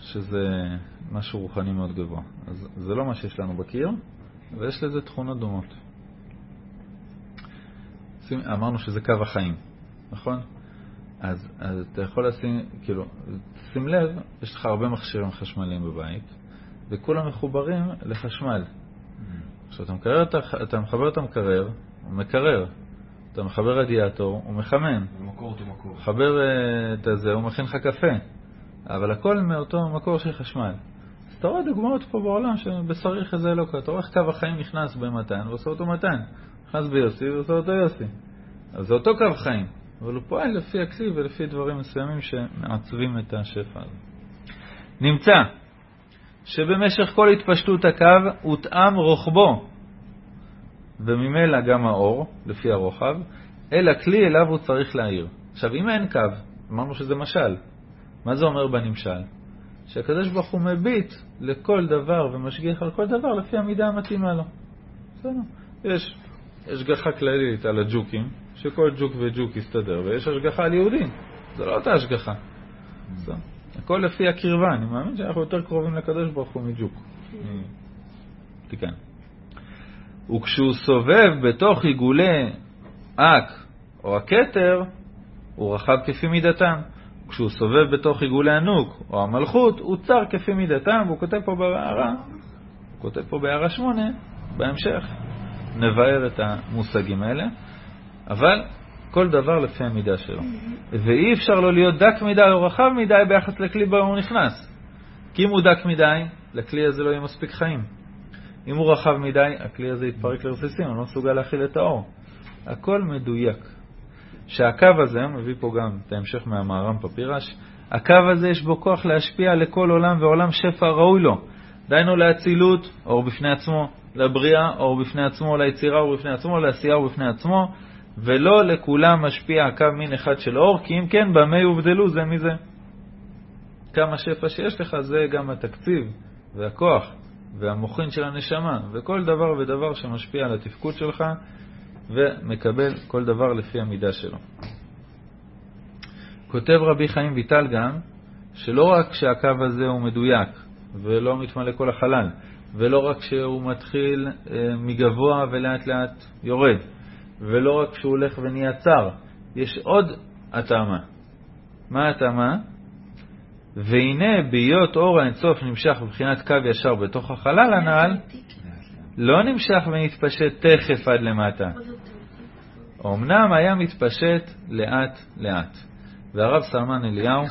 שזה משהו רוחני מאוד גבוה. אז זה לא מה שיש לנו בקיר, ויש לזה תכונות דומות. אמרנו שזה קו החיים, נכון? אז, אז אתה יכול לשים, כאילו, שים לב, יש לך הרבה מכשירים חשמליים בבית, וכולם מחוברים לחשמל. עכשיו, אתה, מקרר, אתה, אתה מחבר את המקרר, הוא מקרר. אתה מחבר רדיאטור, הוא מחמם. במקור אותו מקור. מחבר אה, את הזה, הוא מכין לך קפה. אבל הכל מאותו מקור של חשמל. אתה רואה דוגמאות פה בעולם שבשריך איזה אלוקה. אתה רואה איך קו החיים נכנס במתן ועושה אותו מתן. נכנס ביוסי ועושה אותו יוסי. אז זה אותו קו חיים. אבל הוא פועל לפי הכלי ולפי דברים מסוימים שמעצבים את השפע הזה. נמצא שבמשך כל התפשטות הקו הותאם רוחבו, וממילא גם האור, לפי הרוחב, אל הכלי אליו הוא צריך להעיר. עכשיו, אם אין קו, אמרנו שזה משל, מה זה אומר בנמשל? שהקדוש ברוך הוא מביט לכל דבר ומשגיח על כל דבר לפי המידה המתאימה לו. בסדר. יש השגחה כללית על הג'וקים, שכל ג'וק וג'וק יסתדר, ויש השגחה על יהודים. זו לא אותה השגחה. בסדר. הכל לפי הקרבה, אני מאמין שאנחנו יותר קרובים לקדוש ברוך הוא מג'וק. תיקן. וכשהוא סובב בתוך עיגולי אק או הכתר, הוא רחב כפי מידתם. כשהוא סובב בתוך עיגולי הנוק או המלכות, הוא צר כפי מידתם, והוא כותב פה בהערה, הוא כותב פה בהערה שמונה, בהמשך, נבהר את המושגים האלה, אבל כל דבר לפי המידה שלו. ואי אפשר לו להיות דק מדי או רחב מדי ביחס לכלי בו הוא נכנס. כי אם הוא דק מדי, לכלי הזה לא יהיה מספיק חיים. אם הוא רחב מדי, הכלי הזה יתפרק לרסיסים, אני לא מסוגל להכיל את האור. הכל מדויק. שהקו הזה, מביא פה גם את ההמשך מהמהר"ם פפירש, הקו הזה יש בו כוח להשפיע לכל עולם ועולם שפע ראוי לו. דהיינו לאצילות, אור בפני עצמו, לבריאה, אור בפני עצמו, ליצירה, אור בפני עצמו, לעשייה, אור בפני עצמו, ולא לכולם משפיע הקו מין אחד של אור, כי אם כן, במה יובדלו זה מזה. כמה שפע שיש לך, זה גם התקציב והכוח והמוחין של הנשמה, וכל דבר ודבר שמשפיע על התפקוד שלך, ומקבל כל דבר לפי המידה שלו. כותב רבי חיים ויטל גם, שלא רק שהקו הזה הוא מדויק ולא מתמלא כל החלל, ולא רק שהוא מתחיל אה, מגבוה ולאט לאט יורד, ולא רק שהוא הולך ונהיה צר, יש עוד התאמה. מה ההתאמה? והנה בהיות אור האינסוף נמשך בבחינת קו ישר בתוך החלל הנ"ל, לא נמשך ונתפשט תכף עד למטה. אמנם היה מתפשט לאט לאט. והרב סלמן אליהו...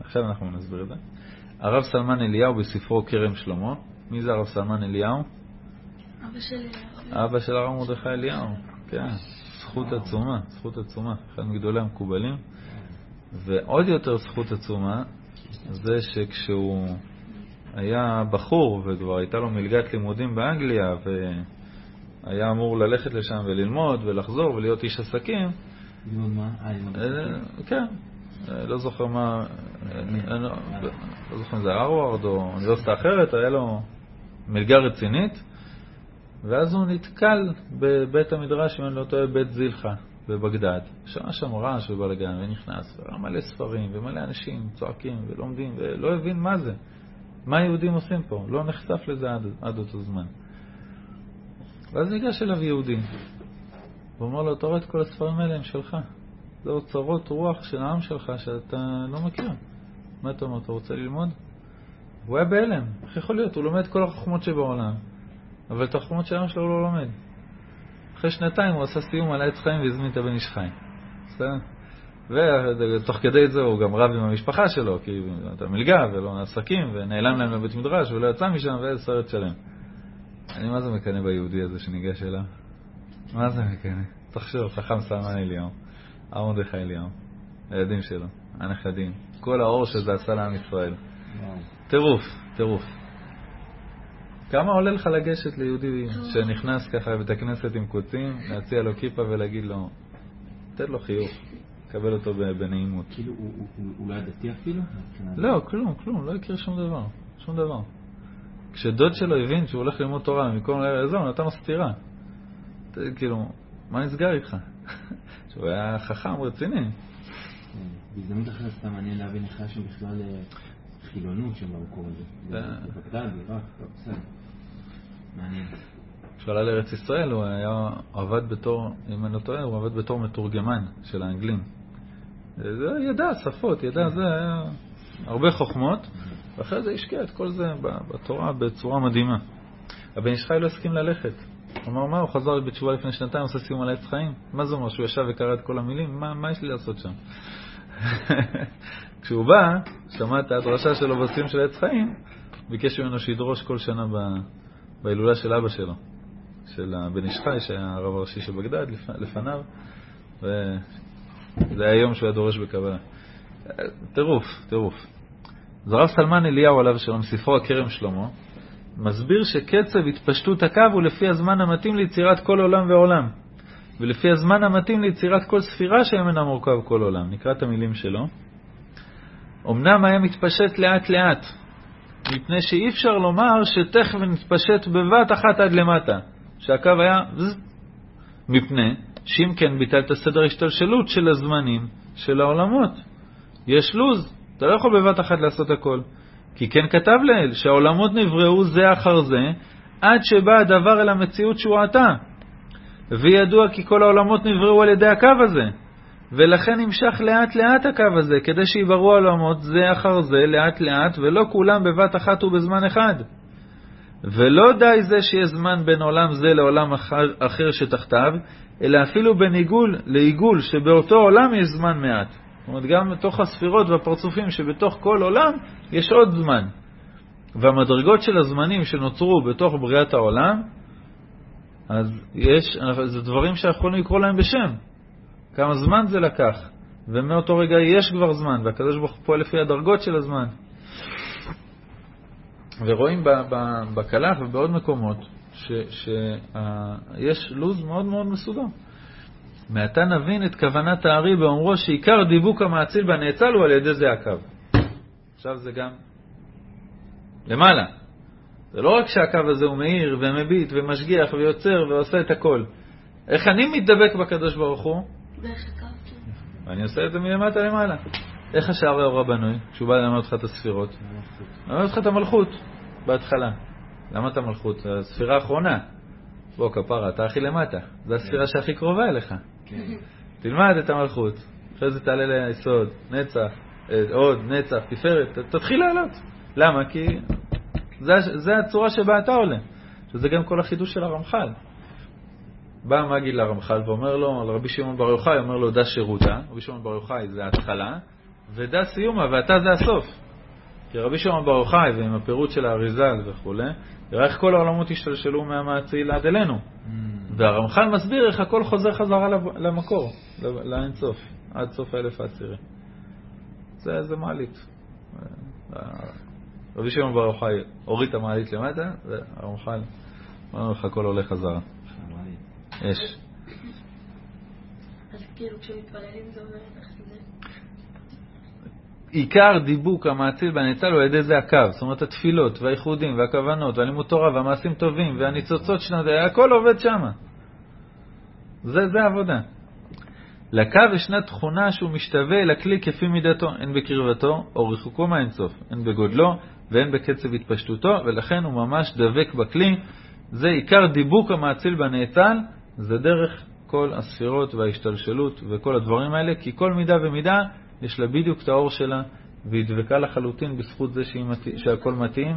עכשיו אנחנו נסביר את זה. הרב סלמן אליהו בספרו כרם שלמה, מי זה הרב סלמן אליהו? אבא שלי... אבא של הרב מרדכי אליהו, כן, זכות עצומה, זכות עצומה, אחד מגדולי המקובלים. ועוד יותר זכות עצומה זה שכשהוא היה בחור וכבר הייתה לו מלגת לימודים באנגליה והיה אמור ללכת לשם וללמוד ולחזור ולהיות איש עסקים, ללמוד מה? אה, אה, כן, אה, לא זוכר מה, לא לא זוכר אם זה הרווארד או אוניברסיטה אחרת, היה לו מלגה רצינית, ואז הוא נתקל בבית המדרש, אם אני לא טועה, בית זילחה בבגדד. שהיה שם רעש ובלאגן, ונכנס, מלא ספרים, ומלא אנשים צועקים ולומדים, ולא הבין מה זה. מה היהודים עושים פה? לא נחשף לזה עד, עד אותו זמן. ואז ניגש אליו יהודי, ואומר לו, אתה רואה את כל הספרים האלה הם שלך. זה אוצרות רוח של העם שלך שאתה לא מכיר. מה אתה אומר, אתה רוצה ללמוד? הוא היה בהלם, איך יכול להיות? הוא לומד כל החוכמות שבעולם, אבל את החוכמות של העם שלו הוא לא לומד. אחרי שנתיים הוא עשה סיום על העץ חיים והזמין את הבן איש חיים. בסדר? ותוך כדי זה הוא גם רב עם המשפחה שלו, כי הייתה מלגה ולא עסקים, ונעלם להם לבית מדרש ולא יצא משם, ואיזה סרט שלם. אני מה זה מקנא ביהודי הזה שניגש אליו? מה זה מקנא? תחשוב, חכם סלמן אליהו, הרב מרדכי אליהו, הילדים שלו, הנכדים, כל האור שזה עשה לעם ישראל. טירוף, טירוף. כמה עולה לך לגשת ליהודי שנכנס ככה לבית הכנסת עם קוצים, להציע לו כיפה ולהגיד לו, תן לו חיוך, קבל אותו בנעימות. כאילו, הוא- לא היה דתי אפילו? לא, כלום, כלום, לא יקרה שום דבר, שום דבר. כשדוד שלו הבין שהוא הולך ללמוד תורה במקום לעזור, הוא נתן לו סטירה. כאילו, מה נסגר איתך? שהוא היה חכם רציני. כן. בהזדמנות אחרת סתם מעניין להבין איך היה שם בכלל אה, חילונות שם במקום הזה. אה. בבגדד, בעיראק, לא, בסדר. מעניין. כשהוא עלה לארץ ישראל הוא היה עבד בתור, אם אני לא טועה, הוא עבד בתור מתורגמן של האנגלים. זה ידע שפות, ידע זה, היה הרבה חוכמות, ואחרי זה השקיע את כל זה בתורה בצורה מדהימה. הבן איש חי לא הסכים ללכת. הוא אמר, מה, הוא חזר בתשובה לפני שנתיים, עושה סיום על עץ חיים? מה זה אומר, שהוא ישב וקרא את כל המילים? מה, מה יש לי לעשות שם? כשהוא בא, שמע את ההדרשה שלו בסיום של עץ חיים, ביקש ממנו שידרוש כל שנה ב- בהילולה של אבא שלו, של הבן איש חי, שהיה הרב הראשי של בגדד לפ- לפניו, וזה היה יום שהוא היה דורש בקבלה. טירוף, טירוף. אז הרב סלמן אליהו עליו שלום, ספרו הכרם שלמה, מסביר שקצב התפשטות הקו הוא לפי הזמן המתאים ליצירת כל עולם ועולם, ולפי הזמן המתאים ליצירת כל ספירה שממנה מורכב כל עולם. נקרא את המילים שלו. אמנם היה מתפשט לאט לאט, מפני שאי אפשר לומר שתכף נתפשט בבת אחת עד למטה, שהקו היה זז, מפני שאם כן ביטלת סדר השתלשלות של הזמנים של העולמות. יש לוז, אתה לא יכול בבת אחת לעשות הכל. כי כן כתב לאל שהעולמות נבראו זה אחר זה, עד שבא הדבר אל המציאות שהוא עתה. וידוע כי כל העולמות נבראו על ידי הקו הזה. ולכן נמשך לאט לאט הקו הזה, כדי שיבררו העולמות זה אחר זה, לאט לאט, ולא כולם בבת אחת ובזמן אחד. ולא די זה שיש זמן בין עולם זה לעולם אחר, אחר שתחתיו, אלא אפילו בין עיגול לעיגול, שבאותו עולם יש זמן מעט. זאת אומרת, גם בתוך הספירות והפרצופים שבתוך כל עולם יש עוד זמן. והמדרגות של הזמנים שנוצרו בתוך בריאת העולם, אז יש, זה דברים שאנחנו יכולים לקרוא להם בשם. כמה זמן זה לקח, ומאותו רגע יש כבר זמן, והקדוש ברוך הוא פועל לפי הדרגות של הזמן. ורואים בקלח ובעוד מקומות שיש לו"ז מאוד מאוד מסודר. מעתה נבין את כוונת הארי באומרו שעיקר דיבוק המאציל בנאצל הוא על ידי זה הקו. עכשיו זה גם למעלה. זה לא רק שהקו הזה הוא מאיר ומביט ומשגיח ויוצר ועושה את הכל. איך אני מתדבק בקדוש ברוך הוא? הקו. ואני עושה את זה מלמטה למעלה. איך השער האורה בנוי? כשהוא בא ללמד אותך את הספירות. ללמד אותך את המלכות בהתחלה. למה את המלכות? זו הספירה האחרונה. בוא, כפרה, אתה הכי למטה. זו הספירה שהכי קרובה אליך. כן. תלמד את המלכות. אחרי זה תעלה ליסוד, נצח, אה, עוד, נצח, תפארת. תתחיל לעלות. למה? כי זה הצורה שבה אתה עולה. שזה גם כל החידוש של הרמח"ל. בא מגיד לרמח"ל ואומר לו, לרבי שמעון בר יוחאי, אומר לו, דע שירותא, רבי שמעון בר יוחאי זה ההתחלה, ודע סיומה, ואתה זה הסוף. כי רבי שמעון בר יוחאי, ועם הפירוט של האריזל וכו', יראה איך כל העולמות השתלשלו מהמאציל עד אלינו. Mm. והרמח"ל מסביר איך הכל חוזר חזרה למקור, לאינסוף, עד סוף האלף העשירי. זה, זה מעלית. רבי שמעון בר יוחאי הוריד את המעלית למטה, והרמח"ל אומר לך הכל עולה חזרה. יש. אז כאילו כשמתפללים זה אומר. עיקר דיבוק המאציל בנצל הוא על ידי זה הקו, זאת אומרת התפילות והייחודים והכוונות והלימוד תורה והמעשים טובים והניצוצות שלנו, הכל עובד שם. זה, זה העבודה. לקו ישנה תכונה שהוא משתווה אל הכלי כפי מידתו, הן בקרבתו או רחוקו מהאינסוף, הן בגודלו והן בקצב התפשטותו, ולכן הוא ממש דבק בכלי. זה עיקר דיבוק המאציל בנאצל, זה דרך כל הספירות וההשתלשלות וכל הדברים האלה, כי כל מידה ומידה יש לה בדיוק את האור שלה, והיא דבקה לחלוטין בזכות זה שהכל מתאים.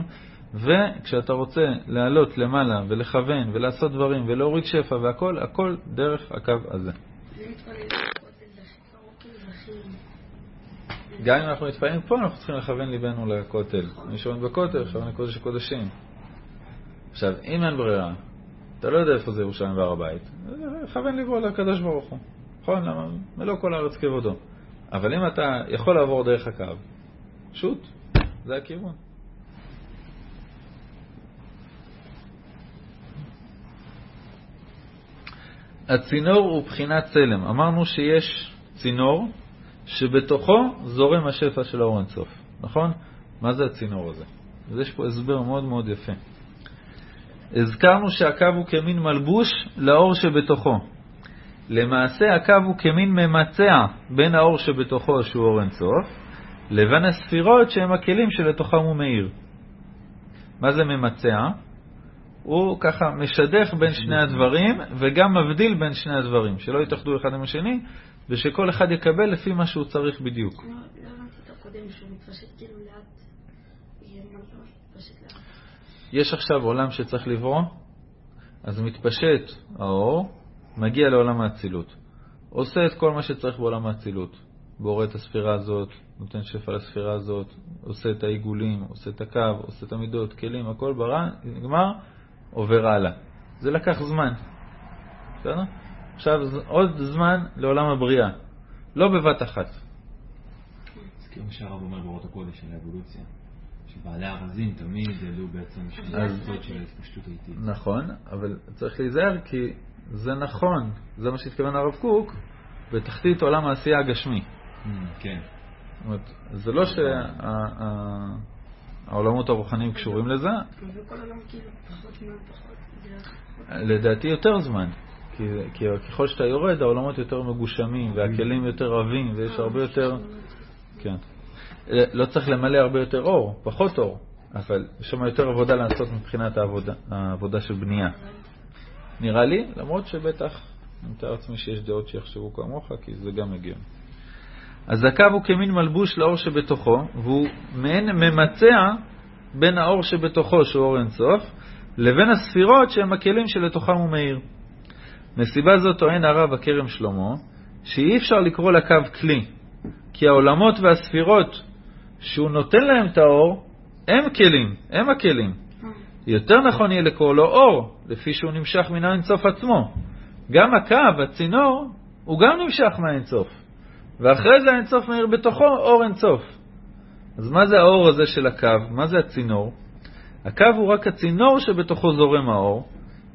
וכשאתה רוצה לעלות למעלה ולכוון ולעשות דברים ולהוריד שפע והכל, הכל דרך הקו הזה. גם אם אנחנו מתפעלים פה, אנחנו צריכים לכוון ליבנו לכותל. מי שעומד בכותל, עכשיו אני קודש הקודשים. עכשיו, אם אין ברירה, אתה לא יודע איפה זה ירושלים והר הבית, לכוון ליבו לקדוש ברוך הוא. נכון? למה? מלוא כל הארץ כבודו. אבל אם אתה יכול לעבור דרך הקו, שוט, זה הכיוון. הצינור הוא בחינת צלם. אמרנו שיש צינור שבתוכו זורם השפע של האור אינסוף, נכון? מה זה הצינור הזה? אז יש פה הסבר מאוד מאוד יפה. הזכרנו שהקו הוא כמין מלבוש לאור שבתוכו. למעשה הקו הוא כמין ממצע בין האור שבתוכו, שהוא אור אינסוף, לבין הספירות שהם הכלים שלתוכם הוא מאיר. מה זה ממצע? הוא ככה משדך בין שני הדברים וגם מבדיל בין שני הדברים, שלא יתאחדו אחד עם השני ושכל אחד יקבל לפי מה שהוא צריך בדיוק. לא הבנתי את הקודם שהוא מתפשט כאילו לאט. יש עכשיו עולם שצריך לברוא, אז מתפשט האור, מגיע לעולם האצילות. עושה את כל מה שצריך בעולם האצילות. בורא את הספירה הזאת, נותן שפע לספירה הזאת, עושה את העיגולים, עושה את הקו, עושה את המידות, כלים, הכל ברא, נגמר, עובר הלאה. זה לקח זמן. בסדר? עכשיו עוד זמן לעולם הבריאה, לא בבת אחת. זה כאילו שהרב אומר באורות הקודש על האבולוציה. שבעלי הארזים תמיד העלו בעצם אז- של ההתפשטות האיטית. נכון, אבל צריך להיזהר כי זה נכון, זה מה שהתכוון הרב קוק, בתחתית עולם העשייה הגשמי. Mm, כן. זאת אומרת, זה לא שהעולמות הרוחניים קשורים לזה. לדעתי יותר זמן. כי, כי ככל שאתה יורד, העולמות יותר מגושמים, והכלים יותר עבים, ויש הרבה יותר... כן. לא צריך למלא הרבה יותר אור, פחות אור, אבל יש שם יותר עבודה לעשות מבחינת העבודה, העבודה של בנייה. נראה לי, למרות שבטח אני מתאר לעצמי שיש דעות שיחשבו כמוך, כי זה גם הגיוני. הקו הוא כמין מלבוש לאור שבתוכו, והוא מעין ממצע בין האור שבתוכו, שהוא אור אינסוף, לבין הספירות שהם הכלים שלתוכם הוא מאיר. מסיבה זו טוען הרב הכרם שלמה, שאי אפשר לקרוא לקו כלי, כי העולמות והספירות שהוא נותן להם את האור, הם כלים, הם הכלים. יותר נכון יהיה לקרוא לו אור, לפי שהוא נמשך מן האינסוף עצמו. גם הקו, הצינור, הוא גם נמשך מהאינסוף. ואחרי זה האינסוף מאיר בתוכו אור אינסוף. אז מה זה האור הזה של הקו? מה זה הצינור? הקו הוא רק הצינור שבתוכו זורם האור,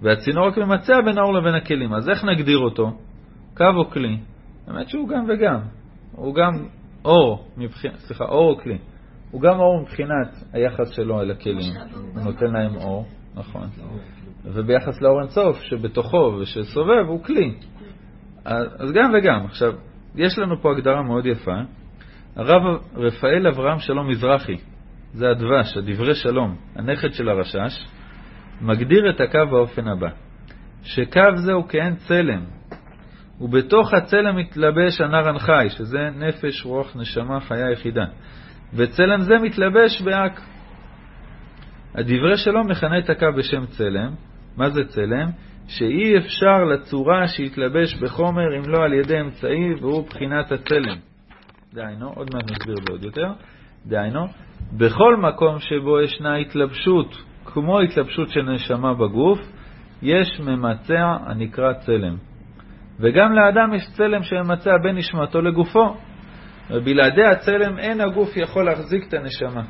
והצינור רק ממצע בין האור לבין הכלים. אז איך נגדיר אותו? קו או כלי? האמת שהוא גם וגם. הוא גם אור, מבח... סליחה, אור או כלי. הוא גם אור מבחינת היחס שלו אל הכלים. הוא נותן להם אור, נכון. וביחס לאור אינסוף שבתוכו ושסובב הוא כלי. אז גם וגם. עכשיו, יש לנו פה הגדרה מאוד יפה. הרב רפאל אברהם שלום מזרחי, זה הדבש, הדברי שלום, הנכד של הרשש, מגדיר את הקו באופן הבא, שקו זה הוא כעין צלם, ובתוך הצלם מתלבש הנר הנחי, שזה נפש, רוח, נשמה, חיה יחידה. וצלם זה מתלבש באק. הדברי שלום מכנה את הקו בשם צלם. מה זה צלם? שאי אפשר לצורה שיתלבש בחומר אם לא על ידי אמצעי, והוא בחינת הצלם. דהיינו, עוד מעט נסביר בעוד יותר, דהיינו, בכל מקום שבו ישנה התלבשות, כמו התלבשות של נשמה בגוף, יש ממצע הנקרא צלם. וגם לאדם יש צלם שממצע בין נשמתו לגופו, ובלעדי הצלם אין הגוף יכול להחזיק את הנשמה.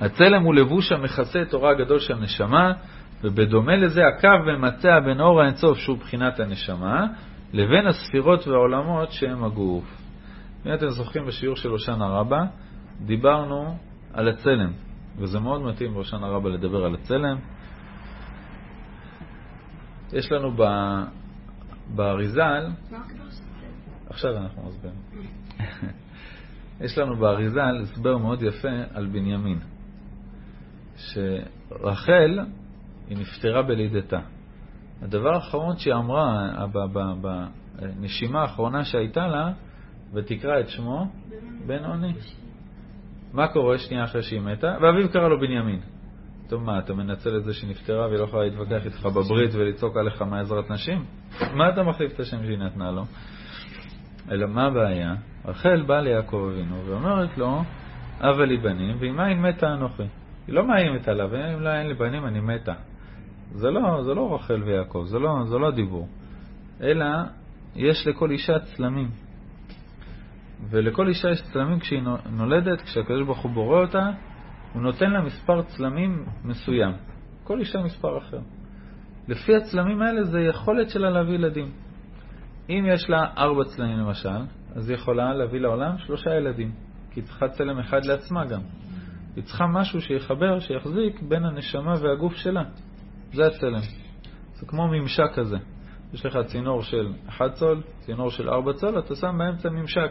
הצלם הוא לבוש המכסה את אורה הגדול של הנשמה, ובדומה לזה הקו ממצע בין אור האינסוף שהוא בחינת הנשמה, לבין הספירות והעולמות שהם הגוף. אם אתם זוכרים בשיעור של הושענא רבה, דיברנו על הצלם, וזה מאוד מתאים בהושענא רבה לדבר על הצלם. יש לנו ב... עכשיו אנחנו מסבירים. יש לנו באריזל הסבר מאוד יפה על בנימין, שרחל היא נפטרה בלידתה. הדבר האחרון שהיא אמרה בנשימה האחרונה שהייתה לה, ותקרא את שמו, בן עוני. מה קורה שנייה אחרי שהיא מתה? ואביו קרא לו בנימין. טוב, מה, אתה מנצל את זה שהיא נפטרה והיא לא יכולה להתווכח איתך בברית ולצעוק עליך מעזרת נשים? מה אתה מחליף את השם שהיא נתנה לו? אלא מה הבעיה? רחל באה ליעקב אבינו ואומרת לו, אבא לי בנים, ועם אין מתה אנוכי. היא לא מאיימת עליו, אם לא אין לי בנים אני מתה. זה לא, זה לא רחל ויעקב, זה לא, זה לא דיבור. אלא יש לכל אישה צלמים. ולכל אישה יש צלמים כשהיא נולדת, כשהקדוש ברוך הוא בורא אותה, הוא נותן לה מספר צלמים מסוים. כל אישה מספר אחר. לפי הצלמים האלה זה יכולת שלה להביא ילדים. אם יש לה ארבע צלמים למשל, אז היא יכולה להביא לעולם שלושה ילדים, כי היא צריכה צלם אחד לעצמה גם. היא צריכה משהו שיחבר, שיחזיק בין הנשמה והגוף שלה. זה הצלם. זה כמו ממשק כזה. יש לך צינור של 1 צול, צינור של 4 צול, אתה שם באמצע ממשק.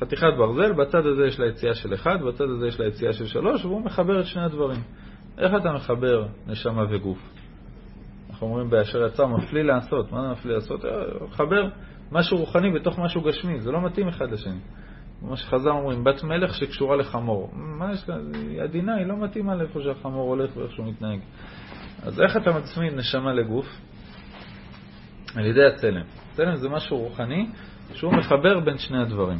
חתיכת ברזל, בצד הזה יש לה יציאה של 1, בצד הזה יש לה יציאה של 3, והוא מחבר את שני הדברים. איך אתה מחבר נשמה וגוף? אנחנו אומרים באשר יצר מפליא לעשות. מה זה מפליא לעשות? אה, חבר משהו רוחני בתוך משהו גשמי, זה לא מתאים אחד לשני. כמו שחז"ל אומרים, בת מלך שקשורה לחמור. מה יש לה? עדינה, היא לא מתאימה לאיפה שהחמור הולך ואיך שהוא מתנהג. אז איך אתה מצמיד נשמה לגוף? על ידי הצלם. צלם זה משהו רוחני שהוא מחבר בין שני הדברים.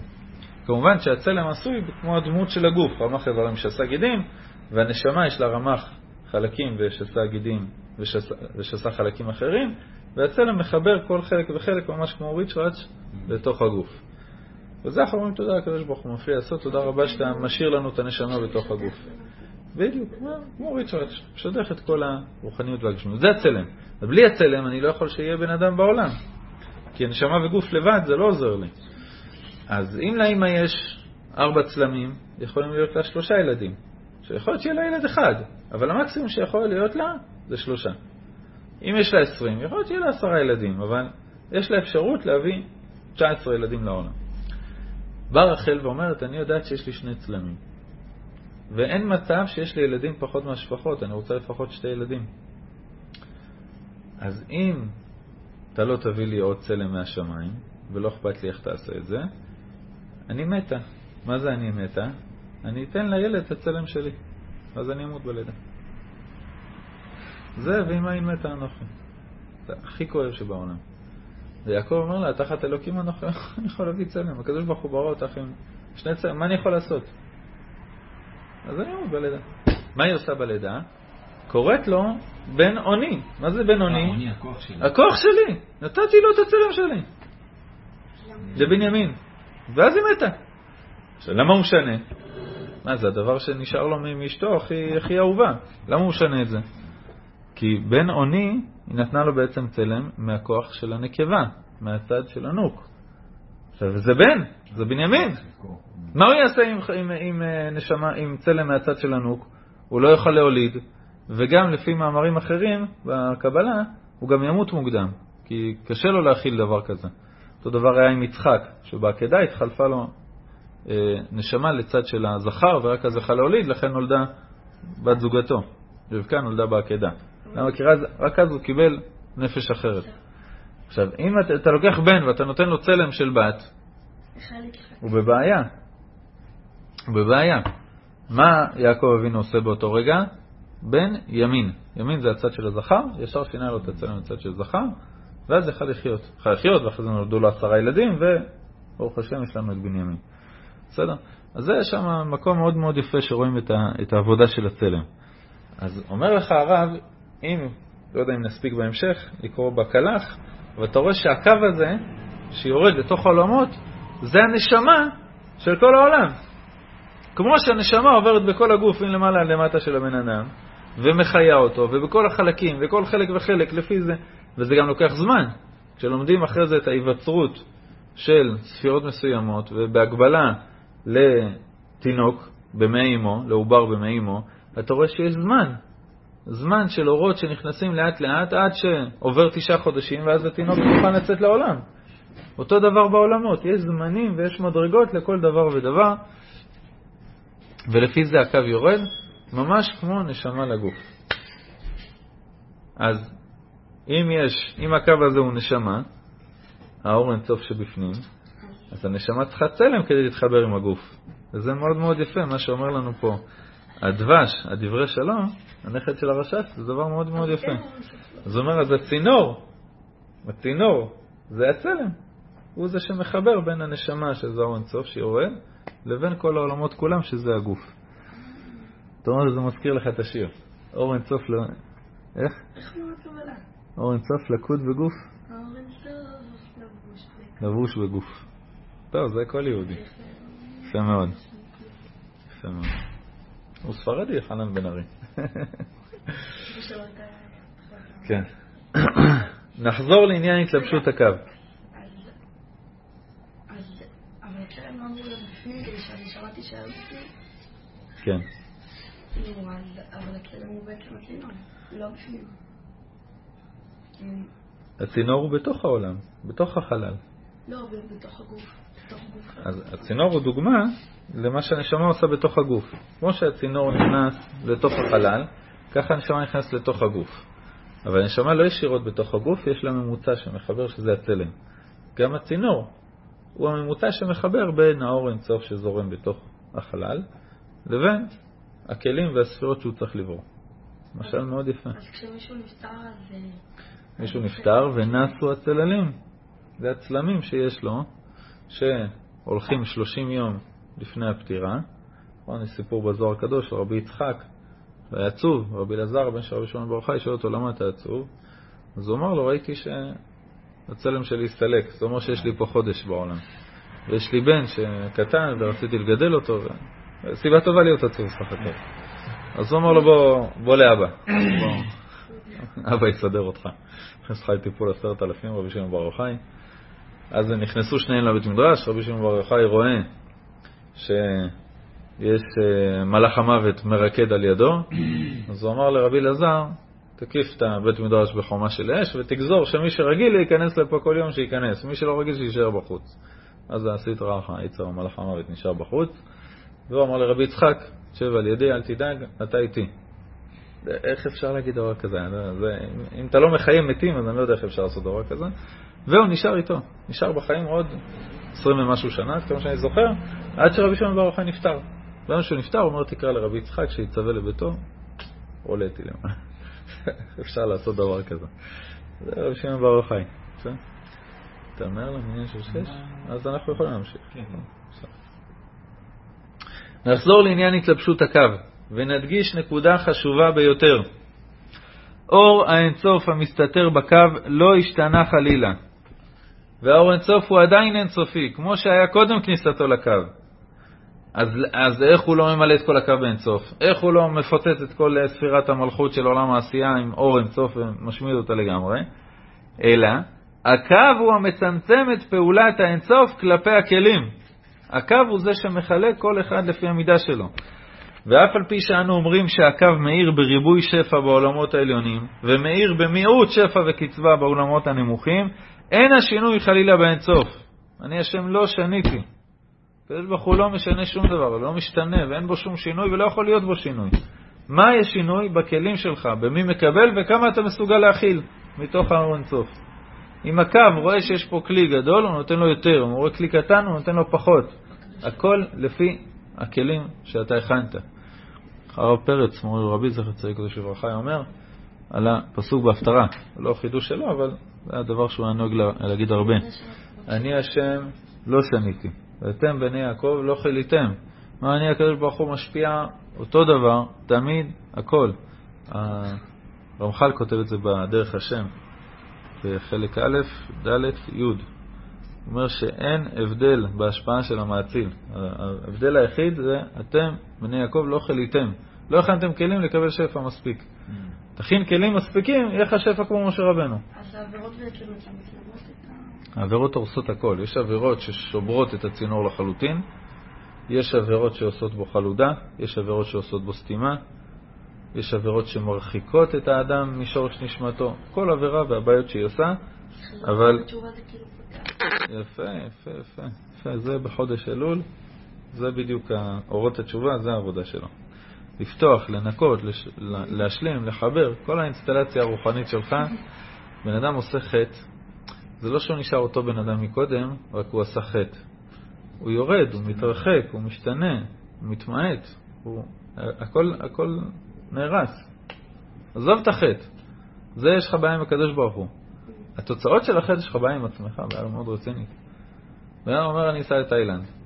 כמובן שהצלם עשוי כמו הדמות של הגוף, רמ"ח איברים שסה גידים, והנשמה יש לה רמ"ח חלקים ושסה גידים ושסה חלקים אחרים, והצלם מחבר כל חלק וחלק ממש כמו ריצ'ראץ' לתוך הגוף. וזה אנחנו אומרים תודה לקדוש ברוך הוא מפליא לעשות, תודה רבה שאתה משאיר לנו את הנשמה בתוך הגוף. בדיוק, כמו ריצ'ראץ', משדך את כל הרוחניות והגשמיות. זה הצלם. ובלי הצלם אני לא יכול שיהיה בן אדם בעולם. כי הנשמה וגוף לבד זה לא עוזר לי. אז אם לאמא יש ארבע צלמים, יכולים להיות לה שלושה ילדים. שיכול להיות שיהיה לה ילד אחד, אבל המקסימום שיכול להיות לה זה שלושה. אם יש לה עשרים, יכול להיות שיהיה לה עשרה ילדים, אבל יש לה אפשרות להביא 19 ילדים לעולם. באה רחל ואומרת, אני יודעת שיש לי שני צלמים. ואין מצב שיש לי ילדים פחות מהשפחות, אני רוצה לפחות שתי ילדים. אז אם אתה לא תביא לי עוד צלם מהשמיים, ולא אכפת לי איך תעשה את זה, אני מתה. מה זה אני מתה? אני אתן לילד את הצלם שלי, אז אני אמות בלידה. זה ואם אין מתה אנוכי. זה הכי כואב שבעולם. ויעקב אומר לה, תחת אלוקים אנוכי, אני יכול להביא צלם? הקדוש ברוך הוא ברא אותך עם שני צלם, מה אני יכול לעשות? אז אני אמות בלידה. מה היא עושה בלידה? קוראת לו בן אוני. מה זה בן אוני? אוני, הכוח שלי. הכוח שלי. נתתי לו את הצלם שלי. לבנימין. ואז היא מתה. עכשיו, למה הוא משנה? מה, זה הדבר שנשאר לו מאשתו הכי, הכי אהובה. למה הוא משנה את זה? כי בן אוני, היא נתנה לו בעצם צלם מהכוח של הנקבה, מהצד של הנוק. עכשיו, זה בן, זה בנימין. מה הוא יעשה עם, עם, עם, אה, נשמה, עם צלם מהצד של הנוק? הוא לא יוכל להוליד, וגם לפי מאמרים אחרים בקבלה, הוא גם ימות מוקדם, כי קשה לו להכיל דבר כזה. אותו דבר היה עם יצחק, שבעקדה התחלפה לו אה, נשמה לצד של הזכר, ורק אז יכל להוליד, לכן נולדה בת זוגתו. רבקה נולדה בעקדה. למה? כי רק אז הוא קיבל נפש אחרת. עכשיו, אם אתה, אתה לוקח בן ואתה נותן לו צלם של בת, הוא בבעיה. הוא בבעיה. מה יעקב אבינו עושה באותו רגע? בן ימין. ימין זה הצד של הזכר, ישר שינה לו את הצלם לצד של זכר, ואז יכל לחיות. יכל לחיות, ואחרי זה נולדו לו עשרה ילדים, וברוך השם יש לנו את בנימין. בסדר? אז זה שם מקום מאוד מאוד יפה שרואים את, ה, את העבודה של הצלם. אז אומר לך הרב, אם, לא יודע אם נספיק בהמשך, לקרוא בקלח, ואתה רואה שהקו הזה, שיורד לתוך העולמות, זה הנשמה של כל העולם. כמו שהנשמה עוברת בכל הגוף מלמעלה למטה של הבן אדם, ומחיה אותו, ובכל החלקים, וכל חלק וחלק לפי זה, וזה גם לוקח זמן. כשלומדים אחרי זה את ההיווצרות של ספירות מסוימות, ובהגבלה לתינוק במעי אמו, לעובר במעי אמו, אתה רואה שיש זמן. זמן של אורות שנכנסים לאט לאט עד שעובר תשעה חודשים ואז התינוק מוכן לצאת לעולם. אותו דבר בעולמות, יש זמנים ויש מדרגות לכל דבר ודבר, ולפי זה הקו יורד, ממש כמו נשמה לגוף. אז אם יש, אם הקו הזה הוא נשמה, האור אינסוף שבפנים, אז הנשמה צריכה צלם כדי להתחבר עם הגוף. וזה מאוד מאוד יפה, מה שאומר לנו פה. הדבש, הדברי שלום, הנכד של הרש"ץ, זה דבר מאוד מאוד יפה. אז הוא אומר, אז הצינור, הצינור, זה הצלם. הוא זה שמחבר בין הנשמה, שזה האור אינסוף שיורד, לבין כל העולמות כולם, שזה הגוף. אתה אומר, זה מזכיר לך את השיר. אור אינסוף ל... איך? אור אינסוף לקוד בגוף, לבוש בגוף. טוב, זה כל יהודי. יפה מאוד. יפה מאוד. הוא ספרדי, חנן בן ארי. כן. נחזור לעניין התלבשות הקו. כן הצינור, לא הצינור הוא בתוך העולם, בתוך החלל. לא, בתוך הגוף. אז הצינור הוא דוגמה למה שהנשמה עושה בתוך הגוף. כמו שהצינור נכנס לתוך החלל, ככה הנשמה נכנסת לתוך הגוף. אבל הנשמה לא ישירות בתוך הגוף, יש לה ממוצע שמחבר שזה הצלם. גם הצינור הוא הממוצע שמחבר בין האור אינסוף שזורם בתוך החלל לבין הכלים והספירות שהוא צריך לברוא. משל מאוד יפה. אז כשמישהו נפטר, אז... אה, מישהו נפטר ונסו הצללים. זה הצלמים שיש לו, שהולכים 30 יום לפני הפטירה. נכון, יש סיפור בזוהר הקדוש רבי יצחק, והיה עצוב, רבי אלעזר, בן של רבי שמעון בר יוחאי, שואל אותו למה אתה עצוב? אז הוא אמר לו, ראיתי שהצלם שלי הסתלק, זאת אומרת שיש לי פה חודש בעולם. ויש לי בן שקטן ורציתי לגדל אותו, ו... סיבה טובה להיות עצוב סך הכל. אז הוא אמר לו, בוא, בוא לאבא. בוא. אבא יסדר אותך. הכניס לך לטיפול עשרת אלפים, רבי שמעון בר יוחאי. אז הם נכנסו שניהם לבית מדרש, רבי שמעון בר יוחאי רואה שיש אה, מלאך המוות מרקד על ידו, אז הוא אמר לרבי אלעזר, תקיף את הבית מדרש בחומה של אש ותגזור שמי שרגיל להיכנס לפה כל יום שייכנס, מי שלא רגיל שיישאר בחוץ. אז הסטרא אחא, היצר מלאך המוות נשאר בחוץ, והוא אמר לרבי יצחק, שב על ידי, אל תדאג, אתה איתי. איך אפשר להגיד דבר כזה? זה, אם אתה לא מחיים מתים, אז אני לא יודע איך אפשר לעשות דבר כזה. והוא נשאר איתו, נשאר בחיים עוד עשרים ומשהו שנה, כמו שאני זוכר, עד שרבי שמעון בר יוחאי נפטר. ביום שהוא נפטר, הוא אומר, תקרא לרבי יצחק, שיצווה לביתו, עולה איתי למעלה. אפשר לעשות דבר כזה. זה רבי שמעון בר יוחאי. אתה אומר למניין של שש? אז אנחנו יכולים להמשיך. כן. נחזור לעניין התלבשות הקו, ונדגיש נקודה חשובה ביותר. אור האינסוף המסתתר בקו לא השתנה חלילה, והאור אינסוף הוא עדיין אינסופי, כמו שהיה קודם כניסתו לקו. אז, אז איך הוא לא ממלא את כל הקו באינסוף? איך הוא לא מפוצץ את כל ספירת המלכות של עולם העשייה עם אור אינסוף ומשמיד אותה לגמרי? אלא, הקו הוא המצמצם את פעולת האינסוף כלפי הכלים. הקו הוא זה שמחלק כל אחד לפי המידה שלו. ואף על פי שאנו אומרים שהקו מאיר בריבוי שפע בעולמות העליונים, ומאיר במיעוט שפע וקצבה בעולמות הנמוכים, אין השינוי חלילה באינסוף. אני השם לא שניתי. הקדוש ברוך הוא לא משנה שום דבר, לא משתנה, ואין בו שום שינוי ולא יכול להיות בו שינוי. מה יש שינוי? בכלים שלך, במי מקבל וכמה אתה מסוגל להכיל מתוך האור. אם הקו רואה שיש פה כלי גדול, הוא נותן לו יותר, אם הוא רואה כלי קטן, הוא נותן לו פחות. הכל לפי הכלים שאתה הכנת. הרב פרץ, מורי רבי זכר צדיק קדוש לברכה, אומר על הפסוק בהפטרה, לא חידוש שלו, אבל זה הדבר שהוא היה נוהג להגיד הרבה. אני השם לא שניתי, ואתם בני יעקב לא חיליתם. מה אני הקדוש ברוך הוא משפיע אותו דבר, תמיד, הכל. הרמח"ל כותב את זה בדרך השם, בחלק א', ד', י'. הוא אומר שאין הבדל בהשפעה של המאציל. ההבדל היחיד זה אתם, בני יעקב, לא חליתם. לא הכנתם כלים לקבל שפע מספיק. תכין כלים מספיקים, יהיה לך שפע כמו משה רבנו. אז העבירות בעצם מצמצמות את ה... העבירות הורסות הכל. יש עבירות ששוברות את הצינור לחלוטין, יש עבירות שעושות בו חלודה, יש עבירות שעושות בו סתימה, יש עבירות שמרחיקות את האדם משורש נשמתו. כל עבירה והבעיות שהיא עושה, אבל... כאילו יפה, יפה, יפה. יפה, זה בחודש אלול, זה בדיוק אורות התשובה, זה העבודה שלו. לפתוח, לנקות, לש... להשלים, לחבר, כל האינסטלציה הרוחנית שלך, בן אדם עושה חטא, זה לא שהוא נשאר אותו בן אדם מקודם, רק הוא עשה חטא. הוא יורד, הוא מתרחק, הוא משתנה, הוא מתמעט, הוא... הכל, הכל נהרס. עזוב את החטא. זה יש לך בעיה עם הקדוש ברוך הוא. התוצאות של החטא יש לך בעיה עם עצמך, בעיה מאוד רצינית. בן אדם אומר, אני אסע לתאילנד.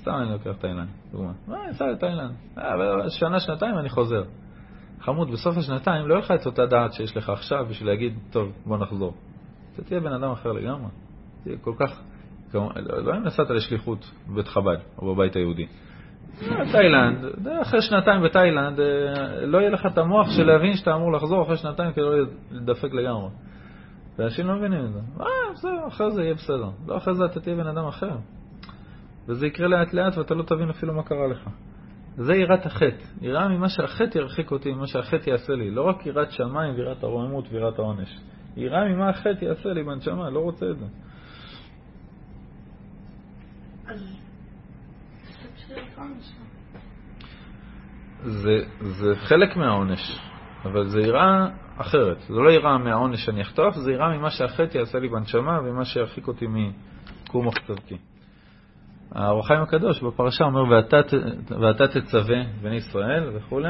סתם אני לוקח תאילנד, דוגמה. מה, אני אסע לתאילנד. אה, שנה, שנתיים אני חוזר. חמוד, בסוף השנתיים לא יהיה לך את אותה דעת שיש לך עכשיו בשביל להגיד, טוב, בוא נחזור. אתה תהיה בן אדם אחר לגמרי. תהיה כל כך... לא אם נסעת לשליחות בבית חב"ד או בבית היהודי. תאילנד, אחרי שנתיים בתאילנד, אה, לא יהיה לך את המוח של להבין שאתה אמור לחזור אחרי שנתיים כדי לא לדפק לגמרי. ואנשים לא מבינים את זה. אה, בסדר, אחרי זה יהיה בסדר. לא אחרי זה אתה תהיה בן אדם אחר. וזה יקרה לאט לאט ואתה לא תבין אפילו מה קרה לך. זה יראת החטא. יראה ממה שהחטא ירחיק אותי, ממה שהחטא יעשה לי. לא רק יראת שמיים ויראת הרוממות ויראת העונש. יראה ממה החטא יעשה לי בנשמה, לא רוצה את זה. זה, זה חלק מהעונש, אבל זה יראה אחרת. זה לא יראה מהעונש שאני אחטוף, זה יראה ממה שהחטא יעשה לי בנשמה ומה שירחיק אותי מקום מחצבתי. האור הקדוש בפרשה אומר, ואתה, ואתה תצווה בני ישראל וכו',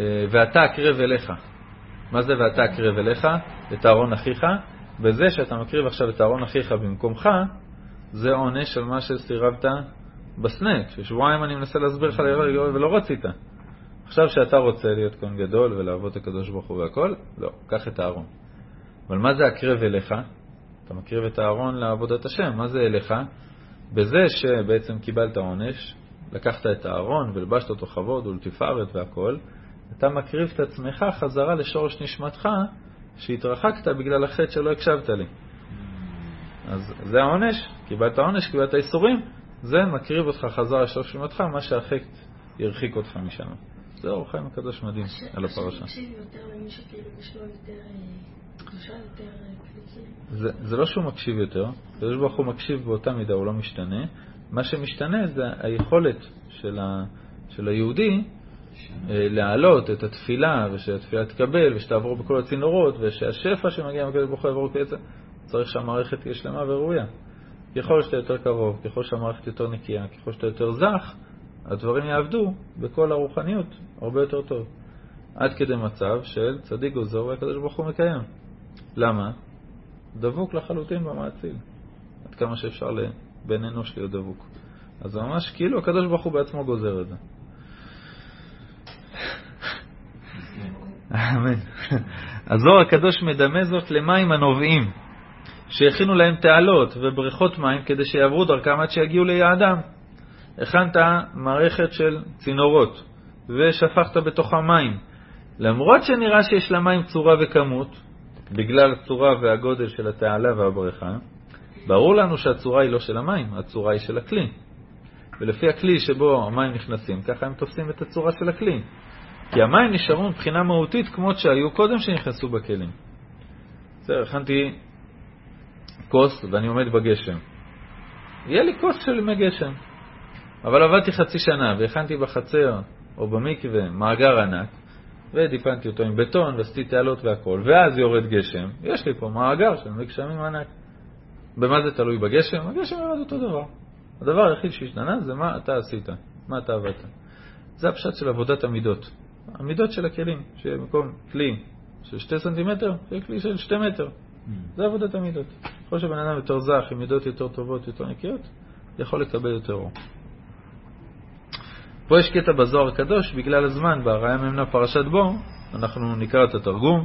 אה, ואתה אקרב אליך. מה זה ואתה אקרב אליך? את אהרון אחיך. בזה שאתה מקריב עכשיו את אהרון אחיך במקומך, זה עונש על מה שסירבת בסנק, ששבועיים אני מנסה להסביר לך ולא רצית. עכשיו שאתה רוצה להיות כאן גדול ולעבוד את הקדוש ברוך הוא והכל, לא, קח את הארון. אבל מה זה הקרב אליך? אתה מקריב את הארון לעבודת השם, מה זה אליך? בזה שבעצם קיבלת עונש, לקחת את הארון ולבשת אותו כבוד ולתפארת והכל, אתה מקריב את עצמך חזרה לשורש נשמתך שהתרחקת בגלל החטא שלא הקשבת לי. אז זה העונש, קיבלת עונש, קיבלת איסורים, זה מקריב אותך חזרה לשורש נשמתך, מה שהחטא ירחיק אותך משם. זה אור חיים הקדוש מדהים על הפרשה. זה, זה לא שהוא מקשיב יותר, הקדוש ברוך הוא מקשיב באותה מידה, הוא לא משתנה. מה שמשתנה זה היכולת של, ה, של היהודי אה, להעלות את התפילה, ושהתפילה תקבל, ושתעבור בכל הצינורות, ושהשפע שמגיע מהקדוש ברוך הוא יעבור כעצם, צריך שהמערכת תהיה שלמה וראויה. ככל שאתה יותר קרוב, ככל שהמערכת יותר נקייה, ככל שאתה יותר זך, הדברים יעבדו בכל הרוחניות הרבה יותר טוב. עד כדי מצב של צדיק גוזר והקדוש ברוך הוא מקיים. למה? דבוק לחלוטין במעציל. עד כמה שאפשר לבן אנוש להיות דבוק. אז זה ממש כאילו הקדוש ברוך הוא בעצמו גוזר את זה. אמן. הזוהר הקדוש מדמה זאת למים הנובעים, שהכינו להם תעלות ובריכות מים כדי שיעברו דרכם עד שיגיעו ליעדם. הכנת מערכת של צינורות ושפכת בתוכה מים. למרות שנראה שיש למים צורה וכמות, בגלל הצורה והגודל של התעלה והבריכה, ברור לנו שהצורה היא לא של המים, הצורה היא של הכלי. ולפי הכלי שבו המים נכנסים, ככה הם תופסים את הצורה של הכלי. כי המים נשארו מבחינה מהותית כמות שהיו קודם שנכנסו בכלים. בסדר, הכנתי כוס ואני עומד בגשם. יהיה לי כוס של מי גשם. אבל עבדתי חצי שנה והכנתי בחצר או במקווה מאגר ענק, ודיפנתי אותו עם בטון ועשיתי תעלות והכל, ואז יורד גשם, יש לי פה מאגר של מי גשמים ענק. במה זה תלוי בגשם? הגשם יורד אותו דבר. הדבר היחיד שהשתנה זה מה אתה עשית, מה אתה עבדת. זה הפשט של עבודת המידות. המידות של הכלים, שבמקום כלי של שתי סנטימטר, זה כלי של שתי מטר. Mm. זה עבודת המידות. ככל שבן אדם יותר זך, עם מידות יותר טובות, יותר נקיות, יכול לקבל יותר אור. פה יש קטע בזוהר הקדוש, בגלל הזמן, בהרעיה ממנה פרשת בו, אנחנו נקרא את התרגום,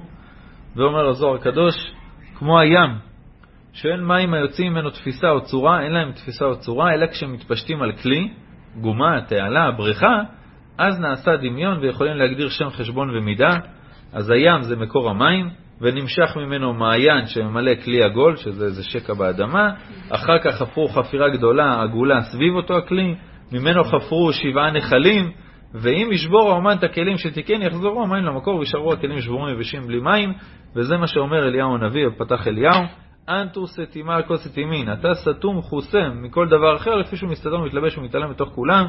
ואומר הזוהר הקדוש, כמו הים, שאין מים היוצאים ממנו תפיסה או צורה, אין להם תפיסה או צורה, אלא כשמתפשטים על כלי, גומה, תעלה, בריכה, אז נעשה דמיון ויכולים להגדיר שם חשבון ומידה. אז הים זה מקור המים, ונמשך ממנו מעיין שממלא כלי עגול, שזה איזה שקע באדמה, אחר כך חפרו חפירה גדולה, עגולה, סביב אותו הכלי, ממנו חפרו שבעה נחלים, ואם ישבור האומן את הכלים שתיקן, יחזרו המים למקור וישארו הכלים שבורים יבשים בלי מים, וזה מה שאומר אליהו הנביא בפתח אליהו, אנטו סתימה על כל סתימין, אתה סתום חוסם מכל דבר אחר, לפי שהוא מסתדר, מתלבש ומתעלם בתוך כולם,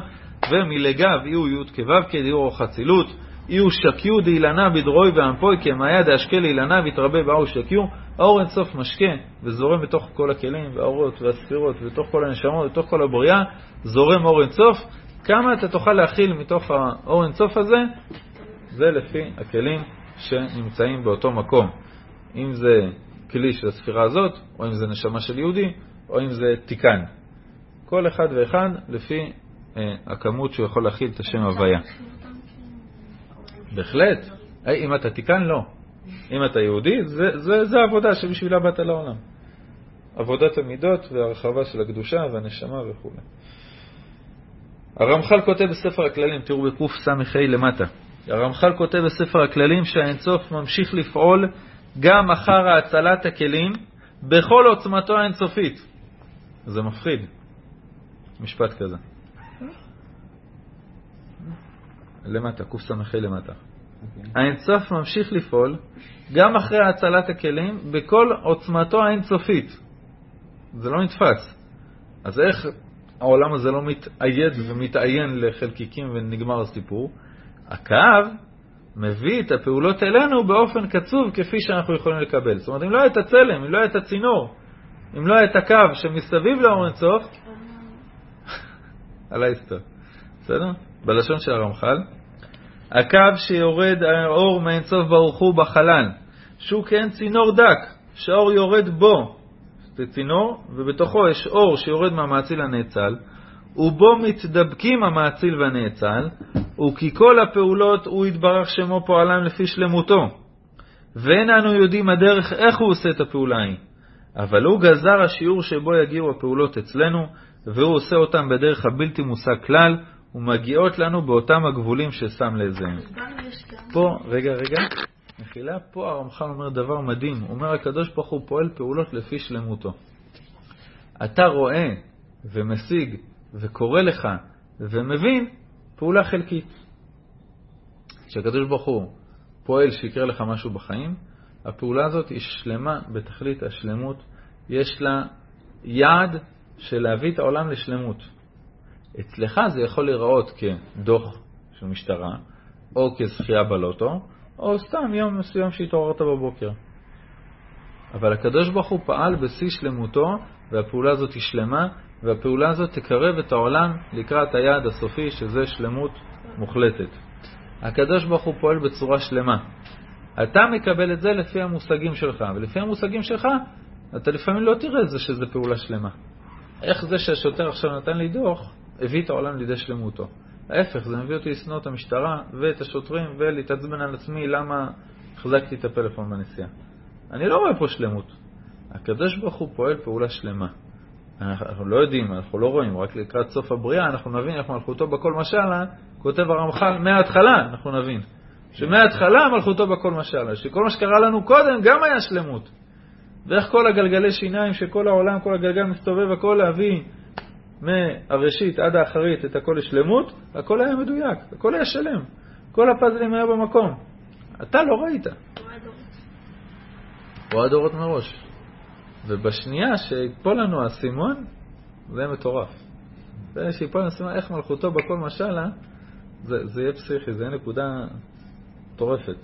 ומלגב יהיו י' כו' כדיור או חצילות, יהיו שקיו דאילנה בדרוי ואמפוי, כמאיה דאשקה לאילנה ויתרבה באו שקיו, האור אינסוף משקה וזורם בתוך כל הכלים והאורות והספירות, ובתוך כל הנשמות, בתוך כל הבריאה, זורם אור אינסוף. כמה אתה תוכל להכיל מתוך האור אינסוף הזה? זה לפי הכלים שנמצאים באותו מקום. אם זה כלי של הספירה הזאת, או אם זה נשמה של יהודי, או אם זה תיקן. כל אחד ואחד לפי אה, הכמות שהוא יכול להכיל את השם הוויה. בהחלט. אם אתה תיקן, לא. אם אתה יהודי, זה, זה, זה העבודה שבשבילה באת לעולם. עבודת המידות והרחבה של הקדושה והנשמה וכו'. הרמח"ל כותב בספר הכללים, תראו בקס"ה למטה, הרמח"ל כותב בספר הכללים שהאינסוף ממשיך לפעול גם אחר האצלת הכלים בכל עוצמתו האינסופית. זה מפחיד, משפט כזה. למטה, קס"ה למטה. Okay. אוקיי. האינסוף ממשיך לפעול גם אחרי הצלת הכלים בכל עוצמתו האינסופית. זה לא נתפס. אז איך העולם הזה לא מתאייד ומתעיין לחלקיקים ונגמר הסיפור? הקו מביא את הפעולות אלינו באופן קצוב כפי שאנחנו יכולים לקבל. זאת אומרת, אם לא היה את הצלם, אם לא היה את הצינור, אם לא היה את הקו שמסביב לאור אינסוף, על ההיסטור. בסדר? בלשון של הרמח"ל, הקו שיורד האור מאינסוף ברוך הוא בחלל, שהוא כן צינור דק, שהאור יורד בו, זה צינור, ובתוכו יש אור שיורד מהמאציל הנאצל, ובו מתדבקים המאציל והנאצל, וכי כל הפעולות הוא יתברך שמו פועלם לפי שלמותו. ואין אנו יודעים הדרך איך הוא עושה את הפעולה ההיא. אבל הוא גזר השיעור שבו יגיעו הפעולות אצלנו, והוא עושה אותם בדרך הבלתי מושג כלל, ומגיעות לנו באותם הגבולים ששם לזהם. פה, רגע, רגע, מחילה, פה הרמח"ל אומר דבר מדהים. אומר, הקדוש ברוך הוא פועל פעולות לפי שלמותו. אתה רואה ומשיג וקורא לך ומבין פעולה חלקית. כשהקדוש ברוך הוא פועל שיקרה לך משהו בחיים, הפעולה הזאת היא שלמה בתכלית השלמות. יש לה יעד של להביא את העולם לשלמות. אצלך זה יכול להיראות כדוח של משטרה, או כזכייה בלוטו, או סתם יום מסוים שהתעוררת בבוקר. אבל הקדוש ברוך הוא פעל בשיא שלמותו, והפעולה הזאת היא שלמה, והפעולה הזאת תקרב את העולם לקראת היעד הסופי, שזה שלמות מוחלטת. הקדוש ברוך הוא פועל בצורה שלמה. אתה מקבל את זה לפי המושגים שלך, ולפי המושגים שלך, אתה לפעמים לא תראה את זה שזה פעולה שלמה. איך זה שהשוטר עכשיו נתן לי דוח, הביא את העולם לידי שלמותו. ההפך, זה מביא אותי לשנוא את המשטרה ואת השוטרים ולהתעצבן על עצמי למה החזקתי את הפלאפון בנסיעה. אני לא רואה פה שלמות. הקדוש ברוך הוא פועל פעולה שלמה. אנחנו לא יודעים, אנחנו לא רואים, רק לקראת סוף הבריאה אנחנו נבין איך מלכותו בכל משלה, כותב הרמח"ל, מההתחלה אנחנו נבין. שמההתחלה מלכותו בכל משלה, שכל מה שקרה לנו קודם גם היה שלמות. ואיך כל הגלגלי שיניים שכל העולם, כל הגלגל מסתובב, הכל להביא מהראשית עד האחרית את הכל לשלמות, הכל היה מדויק, הכל היה שלם. כל הפאזלים היה במקום. אתה לא ראית. או הדורות מראש. ובשנייה שיפול לנו האסימון, זה מטורף. זה שיפול האסימון, איך מלכותו בכל משלה, זה, זה יהיה פסיכי, זה יהיה נקודה מטורפת.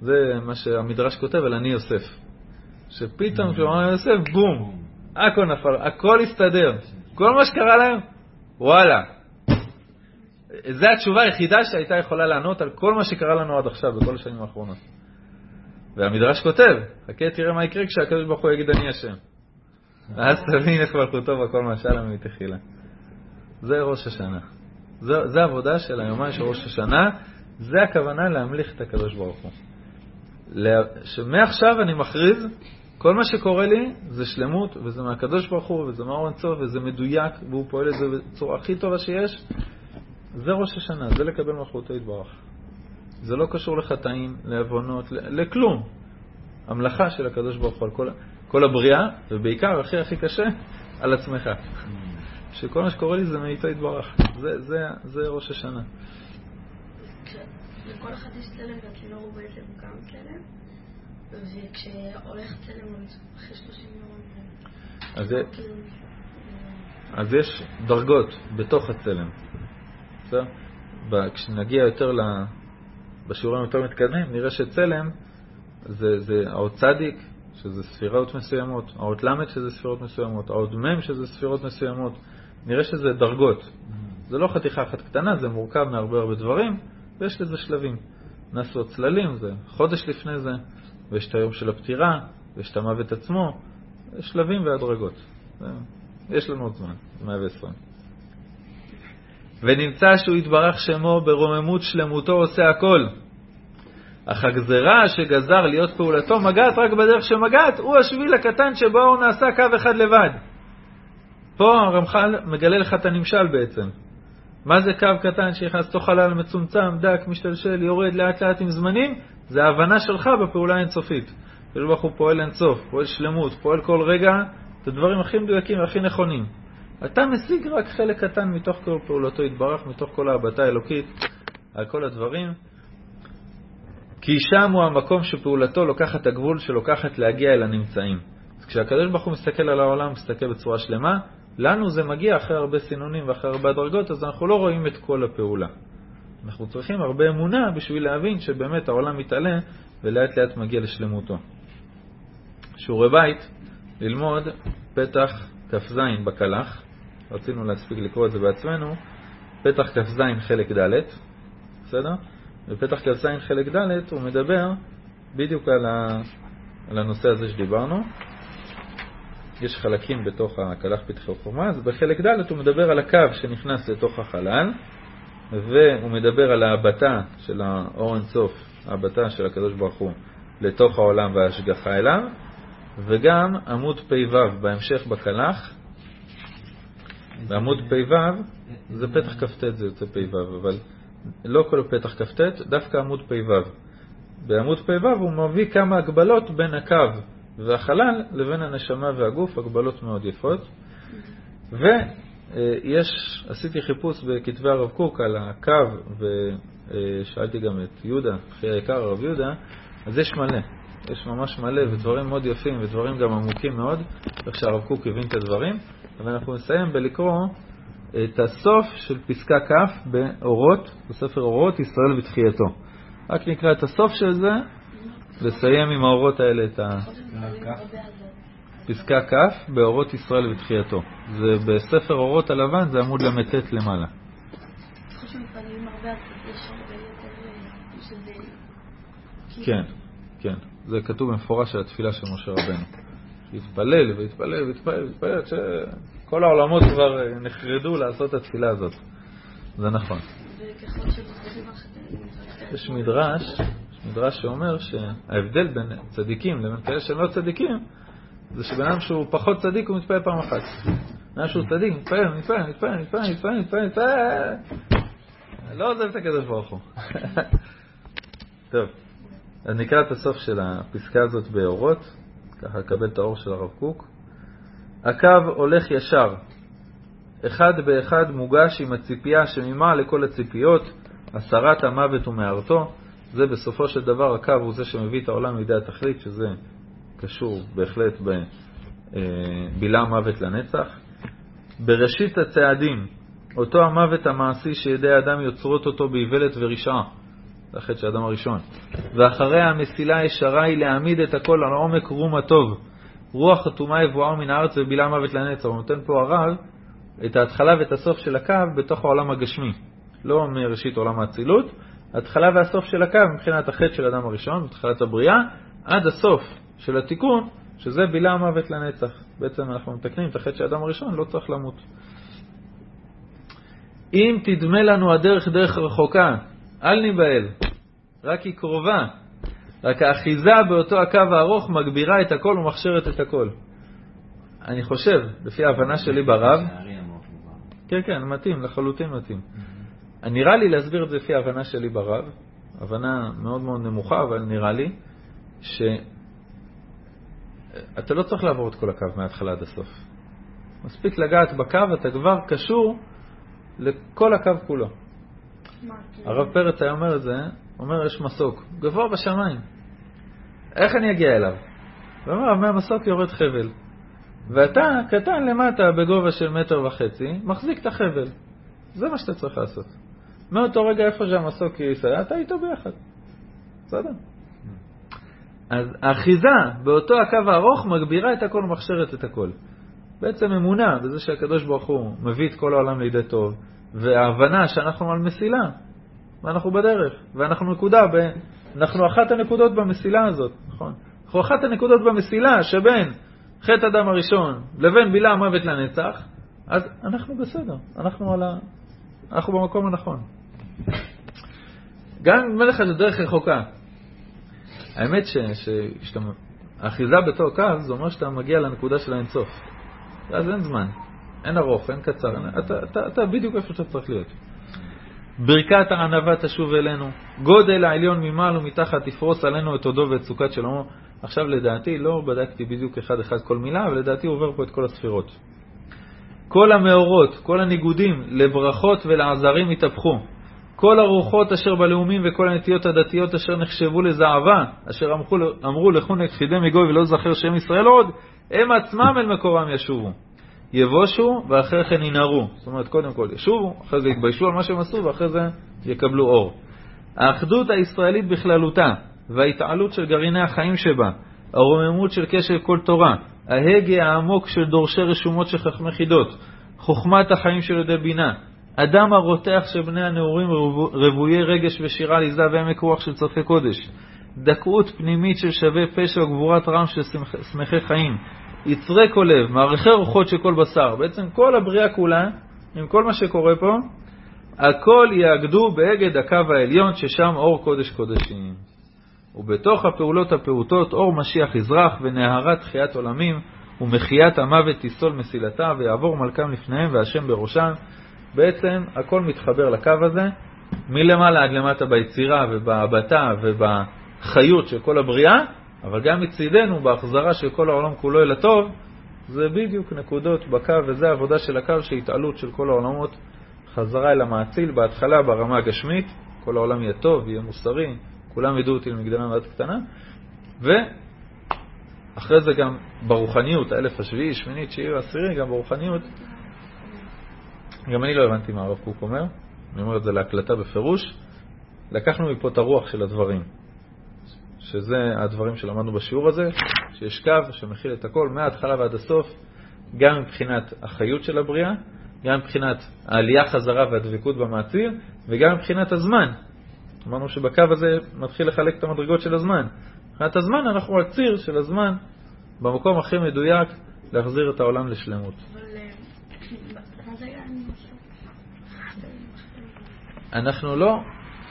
זה מה שהמדרש כותב על אני יוסף. שפתאום כשהוא אמר יוסף, בום, הכל נפל, הכל הסתדר. כל מה שקרה להם, וואלה. זו התשובה היחידה שהייתה יכולה לענות על כל מה שקרה לנו עד עכשיו, בכל השנים האחרונות. והמדרש כותב, חכה תראה מה יקרה כשהקדוש ברוך הוא יגיד אני השם. ואז תבין איך מלכותו בכל משל מתחילה. זה ראש השנה. זה עבודה של היומיים של ראש השנה, זה הכוונה להמליך את הקדוש ברוך הוא. שמעכשיו אני מכריז, כל מה שקורה לי זה שלמות, וזה מהקדוש ברוך הוא, וזה מאור אינסוף, וזה מדויק, והוא פועל את זה בצורה הכי טובה שיש. זה ראש השנה, זה לקבל מלכותו יתברך. זה לא קשור לחטאים, לעוונות, לכלום. המלאכה של הקדוש ברוך הוא על כל, כל הבריאה, ובעיקר, הכי הכי קשה, על עצמך. שכל מה שקורה לי זה מאיתו יתברך. זה, זה, זה ראש השנה. לכל אחד יש צלם והכינור הוא בעצם גם צלם, וכשהולך צלם אחרי 30 יום... אז, כאילו, אז יש דרגות בתוך הצלם. בסדר? כשנגיע יותר ל... בשיעורים יותר מתקדמים, נראה שצלם זה, זה האות צדיק, שזה ספירות מסוימות, האות ל' שזה ספירות מסוימות, האות מ' שזה ספירות מסוימות, נראה שזה דרגות. זה לא חתיכה אחת קטנה, זה מורכב מהרבה הרבה דברים, ויש לזה שלבים. נעשו הצללים, זה חודש לפני זה, ויש את היום של הפטירה, ויש את המוות עצמו, שלבים והדרגות. יש לנו עוד זמן, 120. ונמצא שהוא יתברך שמו ברוממות שלמותו עושה הכל. אך הגזרה שגזר להיות פעולתו מגעת רק בדרך שמגעת, הוא השביל הקטן שבו הוא נעשה קו אחד לבד. פה הרמח"ל מגלה לך את הנמשל בעצם. מה זה קו קטן שנכנס לתוך חלל מצומצם, דק, משתלשל, יורד לאט לאט עם זמנים? זה ההבנה שלך בפעולה האינסופית. הקדוש ברוך הוא פועל אינסוף, פועל שלמות, פועל כל רגע את הדברים הכי מדויקים והכי נכונים. אתה משיג רק חלק קטן מתוך כל פעולתו יתברך, מתוך כל ההבטה האלוקית על כל הדברים. כי שם הוא המקום שפעולתו לוקחת הגבול שלוקחת להגיע אל הנמצאים. אז כשהקדוש ברוך הוא מסתכל על העולם, מסתכל בצורה שלמה, לנו זה מגיע אחרי הרבה סינונים ואחרי הרבה דרגות, אז אנחנו לא רואים את כל הפעולה. אנחנו צריכים הרבה אמונה בשביל להבין שבאמת העולם מתעלה ולאט לאט מגיע לשלמותו. שיעורי בית, ללמוד פתח כ"ז בקלח, רצינו להספיק לקרוא את זה בעצמנו, פתח כ"ז חלק ד', בסדר? בפתח כ"ז חלק ד' הוא מדבר בדיוק על, ה, על הנושא הזה שדיברנו. יש חלקים בתוך הקלח פתחי חומה, אז בחלק ד' הוא מדבר על הקו שנכנס לתוך החלל, והוא מדבר על ההבטה של האור אינסוף, ההבטה של הקדוש ברוך הוא לתוך העולם וההשגחה אליו, וגם עמוד פ"ו בהמשך בקלח, בעמוד פ"ו זה פתח כ"ט זה יוצא פ"ו, אבל לא כל פתח כ"ט, דווקא עמוד פ"ו. בעמוד פ"ו הוא מביא כמה הגבלות בין הקו והחלל לבין הנשמה והגוף, הגבלות מאוד יפות. ויש, עשיתי חיפוש בכתבי הרב קוק על הקו, ושאלתי גם את יהודה, אחי היקר הרב יהודה, אז יש מלא. יש ממש מלא, ודברים מאוד יפים, ודברים גם עמוקים מאוד, איך שהרב קוק הבין את הדברים. אבל אנחנו נסיים בלקרוא את הסוף של פסקה כ' באורות, בספר אורות, ישראל ותחייתו. רק נקרא את הסוף של זה, לסיים עם האורות האלה את הפסקה כ' באורות ישראל ותחייתו. זה בספר אורות הלבן, זה עמוד ל"ט למעלה. כן, כן. זה כתוב במפורש על התפילה של משה רבנו. להתפלל והתפלל והתפלל והתפלל, שכל העולמות כבר אה, נחרדו לעשות את התפילה הזאת. זה נכון. יש מדרש, יש מדרש שאומר שההבדל בין צדיקים לבין כאלה שהם לא צדיקים, זה שבן אדם שהוא פחות צדיק הוא מתפלל פעם אחת. בן אדם שהוא צדיק, מתפלל, מתפלל, מתפלל, מתפלל, מתפלל, מתפלל, מתפלל, לא עוזב את הקדוש ברוך הוא. טוב. אז נקרא את הסוף של הפסקה הזאת באורות, ככה לקבל את האור של הרב קוק. הקו הולך ישר, אחד באחד מוגש עם הציפייה שממה לכל הציפיות, הסרת המוות ומערתו. זה בסופו של דבר הקו הוא זה שמביא את העולם לידי התכלית, שזה קשור בהחלט בבילה אה, מוות לנצח. בראשית הצעדים, אותו המוות המעשי שידי האדם יוצרות אותו באיוולת ורשעה. זה החטא של האדם הראשון. ואחרי המסילה הישרה היא להעמיד את הכל על עומק רום הטוב. רוח חתומה יבואה מן הארץ ובילה מוות לנצח. הוא נותן פה הרב את ההתחלה ואת הסוף של הקו בתוך העולם הגשמי. לא מראשית עולם האצילות, ההתחלה והסוף של הקו מבחינת החטא של האדם הראשון, בתחילת הבריאה, עד הסוף של התיקון, שזה בילה מוות לנצח. בעצם אנחנו מתקנים את החטא של האדם הראשון, לא צריך למות. אם תדמה לנו הדרך דרך רחוקה, אל ניבהל, רק היא קרובה. רק האחיזה באותו הקו הארוך מגבירה את הכל ומכשירת את הכל. אני חושב, לפי ההבנה שלי ברב, כן, כן, מתאים, לחלוטין מתאים. נראה לי להסביר את זה לפי ההבנה שלי ברב, הבנה מאוד מאוד נמוכה, אבל נראה לי שאתה לא צריך לעבור את כל הקו מההתחלה עד הסוף. מספיק לגעת בקו, אתה כבר קשור לכל הקו כולו. הרב פרץ היה אומר את זה, אומר יש מסוק, גבוה בשמיים. איך אני אגיע אליו? הוא אומר, מהמסוק יורד חבל. ואתה קטן למטה בגובה של מטר וחצי, מחזיק את החבל. זה מה שאתה צריך לעשות. מאותו רגע איפה שהמסוק ייסע, אתה איתו ביחד. בסדר? אז האחיזה באותו הקו הארוך מגבירה את הכל ומכשירת את הכל. בעצם אמונה בזה שהקדוש ברוך הוא מביא את כל העולם לידי טוב, וההבנה שאנחנו על מסילה, ואנחנו בדרך, ואנחנו נקודה, ב... אנחנו אחת הנקודות במסילה הזאת, נכון? אנחנו אחת הנקודות במסילה שבין חטא אדם הראשון לבין בילה המוות לנצח, אז אנחנו בסדר, אנחנו, על ה... אנחנו במקום הנכון. גם אם מלך זה דרך רחוקה. האמת שהאחיזה בתור קו, זה אומר שאתה מגיע לנקודה של האינסוף. ואז אין זמן. אין ארוך, אין קצר, אין, אתה, אתה, אתה בדיוק איפה שאתה צריך להיות. ברכת הענווה תשוב אלינו, גודל העליון ממעל ומתחת תפרוס עלינו את הודו ואת סוכת שלמה. עכשיו לדעתי, לא בדקתי בדיוק אחד אחד כל מילה, אבל לדעתי הוא עובר פה את כל הספירות. כל המאורות, כל הניגודים לברכות ולעזרים התהפכו. כל הרוחות אשר בלאומים וכל הנטיות הדתיות אשר נחשבו לזעבה, אשר אמרו, אמרו לכו נכחידי מגוי ולא זכר שם ישראל עוד, הם עצמם אל מקורם ישובו. יבושו ואחרי כן ינהרו. זאת אומרת, קודם כל ישובו, אחרי זה יתביישו על מה שהם עשו ואחרי זה יקבלו אור. האחדות הישראלית בכללותה וההתעלות של גרעיני החיים שבה, הרוממות של קשר כל תורה, ההגה העמוק של דורשי רשומות של חכמי חידות, חוכמת החיים של ידי בינה, אדם הרותח של בני הנעורים רוויי רגש ושירה ליזה ועמק רוח של צופי קודש, דקות פנימית של שווה פשע וגבורת רם של שמחי חיים, יצרי כל לב, מערכי רוחות של כל בשר. בעצם כל הבריאה כולה, עם כל מה שקורה פה, הכל יאגדו באגד הקו העליון, ששם אור קודש קודשים. ובתוך הפעולות הפעוטות אור משיח יזרח ונהרת תחיית עולמים ומחיית המוות תיסול מסילתה ויעבור מלכם לפניהם והשם בראשם. בעצם הכל מתחבר לקו הזה, מלמעלה עד למטה ביצירה ובהבטה ובחיות של כל הבריאה, אבל גם מצידנו, בהחזרה של כל העולם כולו אל הטוב, זה בדיוק נקודות בקו, וזה העבודה של הקו, שהתעלות של כל העולמות חזרה אל המעציל, בהתחלה ברמה הגשמית, כל העולם יהיה טוב, יהיה מוסרי, כולם ידעו אותי למגדלם ועד קטנה, ואחרי זה גם ברוחניות, האלף השביעי, שמיני, תשיעי ועשירי, גם ברוחניות, גם אני לא הבנתי מה הרב קוק אומר, אני אומר את זה להקלטה בפירוש. לקחנו מפה את הרוח של הדברים, שזה הדברים שלמדנו בשיעור הזה, שיש קו שמכיל את הכל מההתחלה ועד הסוף, גם מבחינת החיות של הבריאה, גם מבחינת העלייה חזרה והדבקות במעציר, וגם מבחינת הזמן. אמרנו שבקו הזה מתחיל לחלק את המדרגות של הזמן. מבחינת הזמן אנחנו על ציר של הזמן, במקום הכי מדויק, להחזיר את העולם לשלמות. אבל אה, מה זה היה עם משהו? אנחנו לא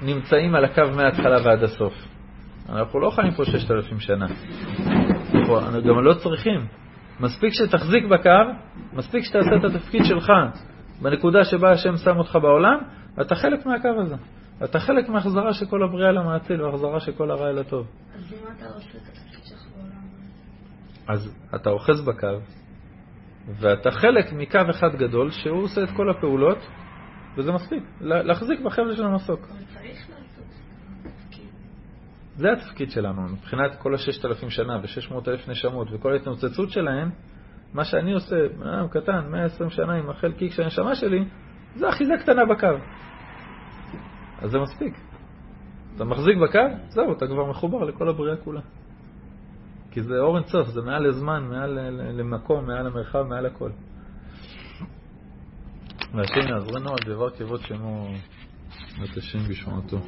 נמצאים על הקו מההתחלה ועד הסוף. אנחנו לא חיים פה ששת אלפים שנה. אנחנו גם לא צריכים. מספיק שתחזיק בקו, מספיק שתעשה את התפקיד שלך בנקודה שבה השם שם אותך בעולם, ואתה חלק מהקו הזה. אתה חלק מהחזרה של כל הבריאה למעציל והחזרה של כל הרע אל הטוב. אז אם אתה עושה את התפקיד שלך בעולם? אז אתה אוחז בקו, ואתה חלק מקו אחד גדול שהוא עושה את כל הפעולות, וזה מספיק. לה- להחזיק בחבל של המסוק. זה התפקיד שלנו. מבחינת כל הששת אלפים שנה ושש מאות אלף נשמות וכל ההתנוצצות שלהם, מה שאני עושה, אה, קטן, 120 שנה עם החלקיק של הנשמה שלי, זה אחיזה קטנה בקו. אז זה מספיק. אתה מחזיק בקו, זהו, אתה כבר מחובר לכל הבריאה כולה. כי זה אור אינסוף, זה מעל לזמן, מעל למקום, מעל למרחב, מעל הכל. והשם יעזרנו על דבר כבוד שמו ותשם בשמעתו.